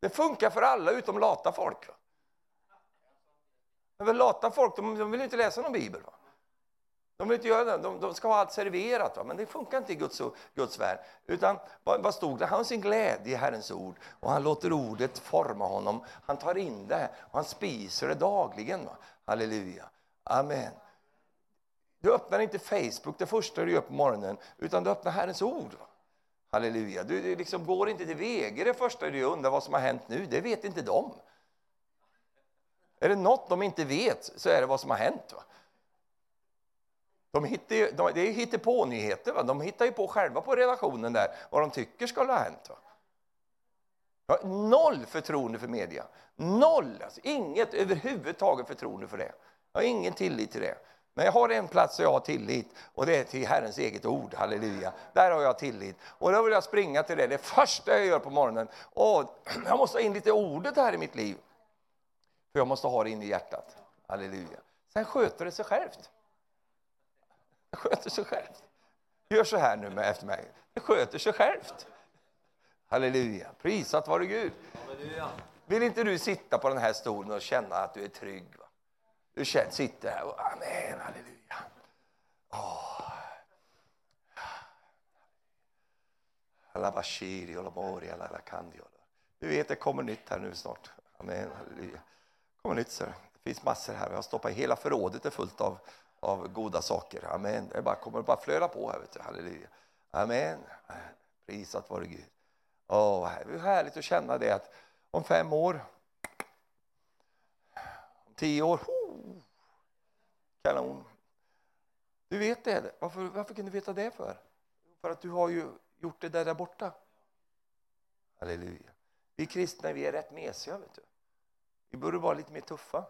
Det funkar för alla utom lata folk. Va? Men lata folk de, de vill inte läsa någon bibel. Va? De vill inte göra det. De, de ska ha allt serverat, va? men det funkar inte i Guds, Guds värld. Utan vad, vad stod det? Han har sin glädje i Herrens ord och han låter ordet forma honom. Han tar in det och han spiser det dagligen. Va? Halleluja. Amen. Du öppnar inte Facebook det första du gör på morgonen, utan du öppnar Herrens ord. Va? Halleluja. Du, du liksom går inte till VG det första du gör, undrar vad som har hänt nu. Det vet inte de. Är det något de inte vet så är det vad som har hänt. Va? De hittar, ju, de, det är ju hittepå-nyheter. Va? De hittar ju på själva på redaktionen där vad de tycker skulle ha hänt. Va? Jag har noll förtroende för media. Noll! Alltså, inget överhuvudtaget förtroende för det. Jag har ingen tillit till det. Men jag har en plats där jag har tillit och det är till Herrens eget ord. Halleluja. Där har jag tillit. Och då vill jag springa till det. Det första jag gör på morgonen. Åh, jag måste ha in lite ordet här i mitt liv. För jag måste ha det in i hjärtat. Halleluja. Sen sköter det sig självt. Det sköter sig självt. Gör så här nu med efter mig. Det sköter sig självt. Halleluja. Prisat vare Gud. Vill inte du sitta på den här stolen och känna att du är trygg? Va? Du känner, sitter här och amen, halleluja. Oh. Du vet, det kommer nytt här nu snart. Amen, halleluja. Kommer nytt, så. Det finns massor här. Jag har stoppat hela förrådet är fullt av av goda saker. Amen. Det bara, kommer bara flöda på här. Vet du. Halleluja. Amen. Prisat vare Gud. Åh, det är härligt att känna det att om fem år, om tio år, oh, kanon. Du vet det. Varför, varför kan du veta det för? För att du har ju gjort det där, där borta. Halleluja. Vi kristna vi är rätt mesiga. Vet du. Vi borde vara lite mer tuffa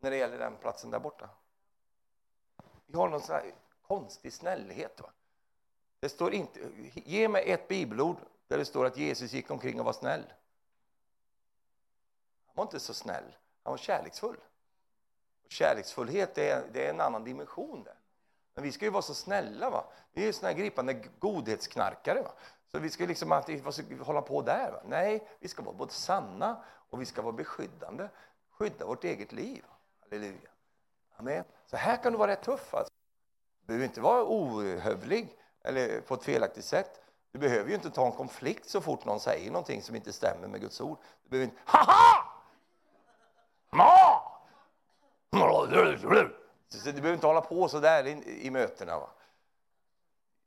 när det gäller den platsen där borta. Vi har någon sån konstig snällhet. Va? Det står inte, ge mig ett bibelord där det står att Jesus gick omkring och var snäll. Han var inte så snäll, han var kärleksfull. Och kärleksfullhet är, det är en annan dimension. Där. Men vi ska ju vara så snälla. Va? Vi är såna gripande godhetsknarkare. Va? Så vi ska liksom alltid hålla på där. Va? Nej, vi ska vara både sanna och vi ska vara beskyddande. Skydda vårt eget liv. Halleluja. Amen. Så här kan du vara rätt tuff. Alltså. Du behöver inte vara ohövlig eller på ett felaktigt sätt. Du behöver ju inte ta en konflikt så fort någon säger någonting som inte stämmer med Guds ord. Du behöver inte haha! Ma! Så du behöver inte hålla på så där i, i mötena. Va?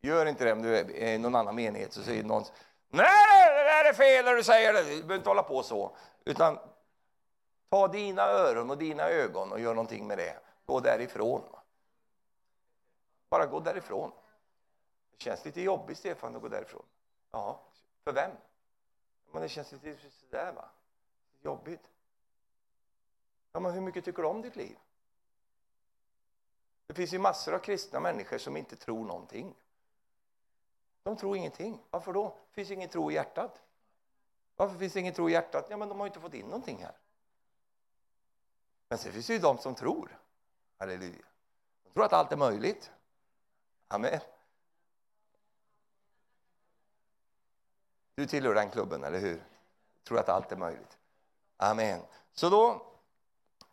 Gör inte det om du är i någon annan menighet så säger någon Nej, det där är fel när du säger det. Du behöver inte hålla på så. Utan ta dina öron och dina ögon och gör någonting med det. Gå därifrån. Bara gå därifrån. Det känns lite jobbigt, Stefan, att gå därifrån. Ja, för vem? Men det känns lite sådär, va? Jobbigt. Ja, men hur mycket tycker du om ditt liv? Det finns ju massor av kristna människor som inte tror någonting. De tror ingenting. Varför då? Det finns ingen tro i hjärtat. Varför finns det ingen tro i hjärtat? Ja, men de har ju inte fått in någonting här. Men sen finns det ju de som tror. Halleluja. De tror att allt är möjligt. Amen. Du tillhör den klubben, eller hur? Tror att allt är möjligt. Amen. Så då,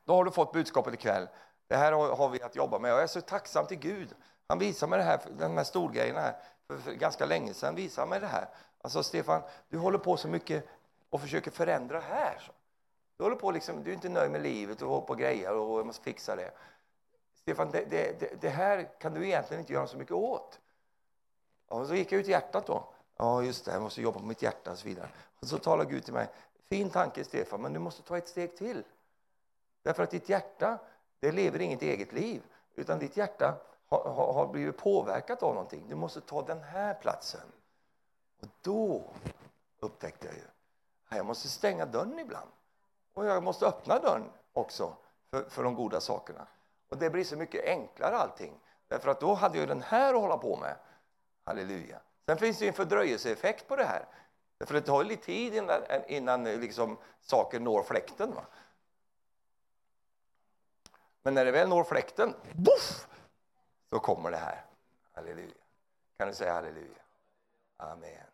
då har du fått budskapet ikväll. Det här har vi att jobba med. Jag är så tacksam till Gud. Han visade mig det här, de här storgrejerna här, för, för ganska länge sedan. Visade mig det här. Alltså Stefan, du håller på så mycket och försöker förändra här. Du håller på liksom, du är inte nöjd med livet och håller på grejer och måste fixa det. Stefan, det, det, det, här kan du egentligen inte göra så mycket åt. Och så gick jag ut i hjärtat då. Ja, just det, jag måste jobba på mitt hjärta och så vidare. Och så talade Gud till mig. Fin tanke, Stefan, men du måste ta ett steg till. Därför att ditt hjärta, det lever inget eget liv, utan ditt hjärta har, har, har blivit påverkat av någonting. Du måste ta den här platsen. Och då upptäckte jag ju, jag måste stänga dörren ibland. Och jag måste öppna dörren också för, för de goda sakerna. Och det blir så mycket enklare allting. Därför att då hade jag den här att hålla på med. Halleluja. Sen finns det en fördröjelseeffekt på det här. För det tar lite tid innan, innan liksom, saker når fläkten. Va? Men när det väl når fläkten, boff, så kommer det här. Halleluja. Kan du säga halleluja? Amen.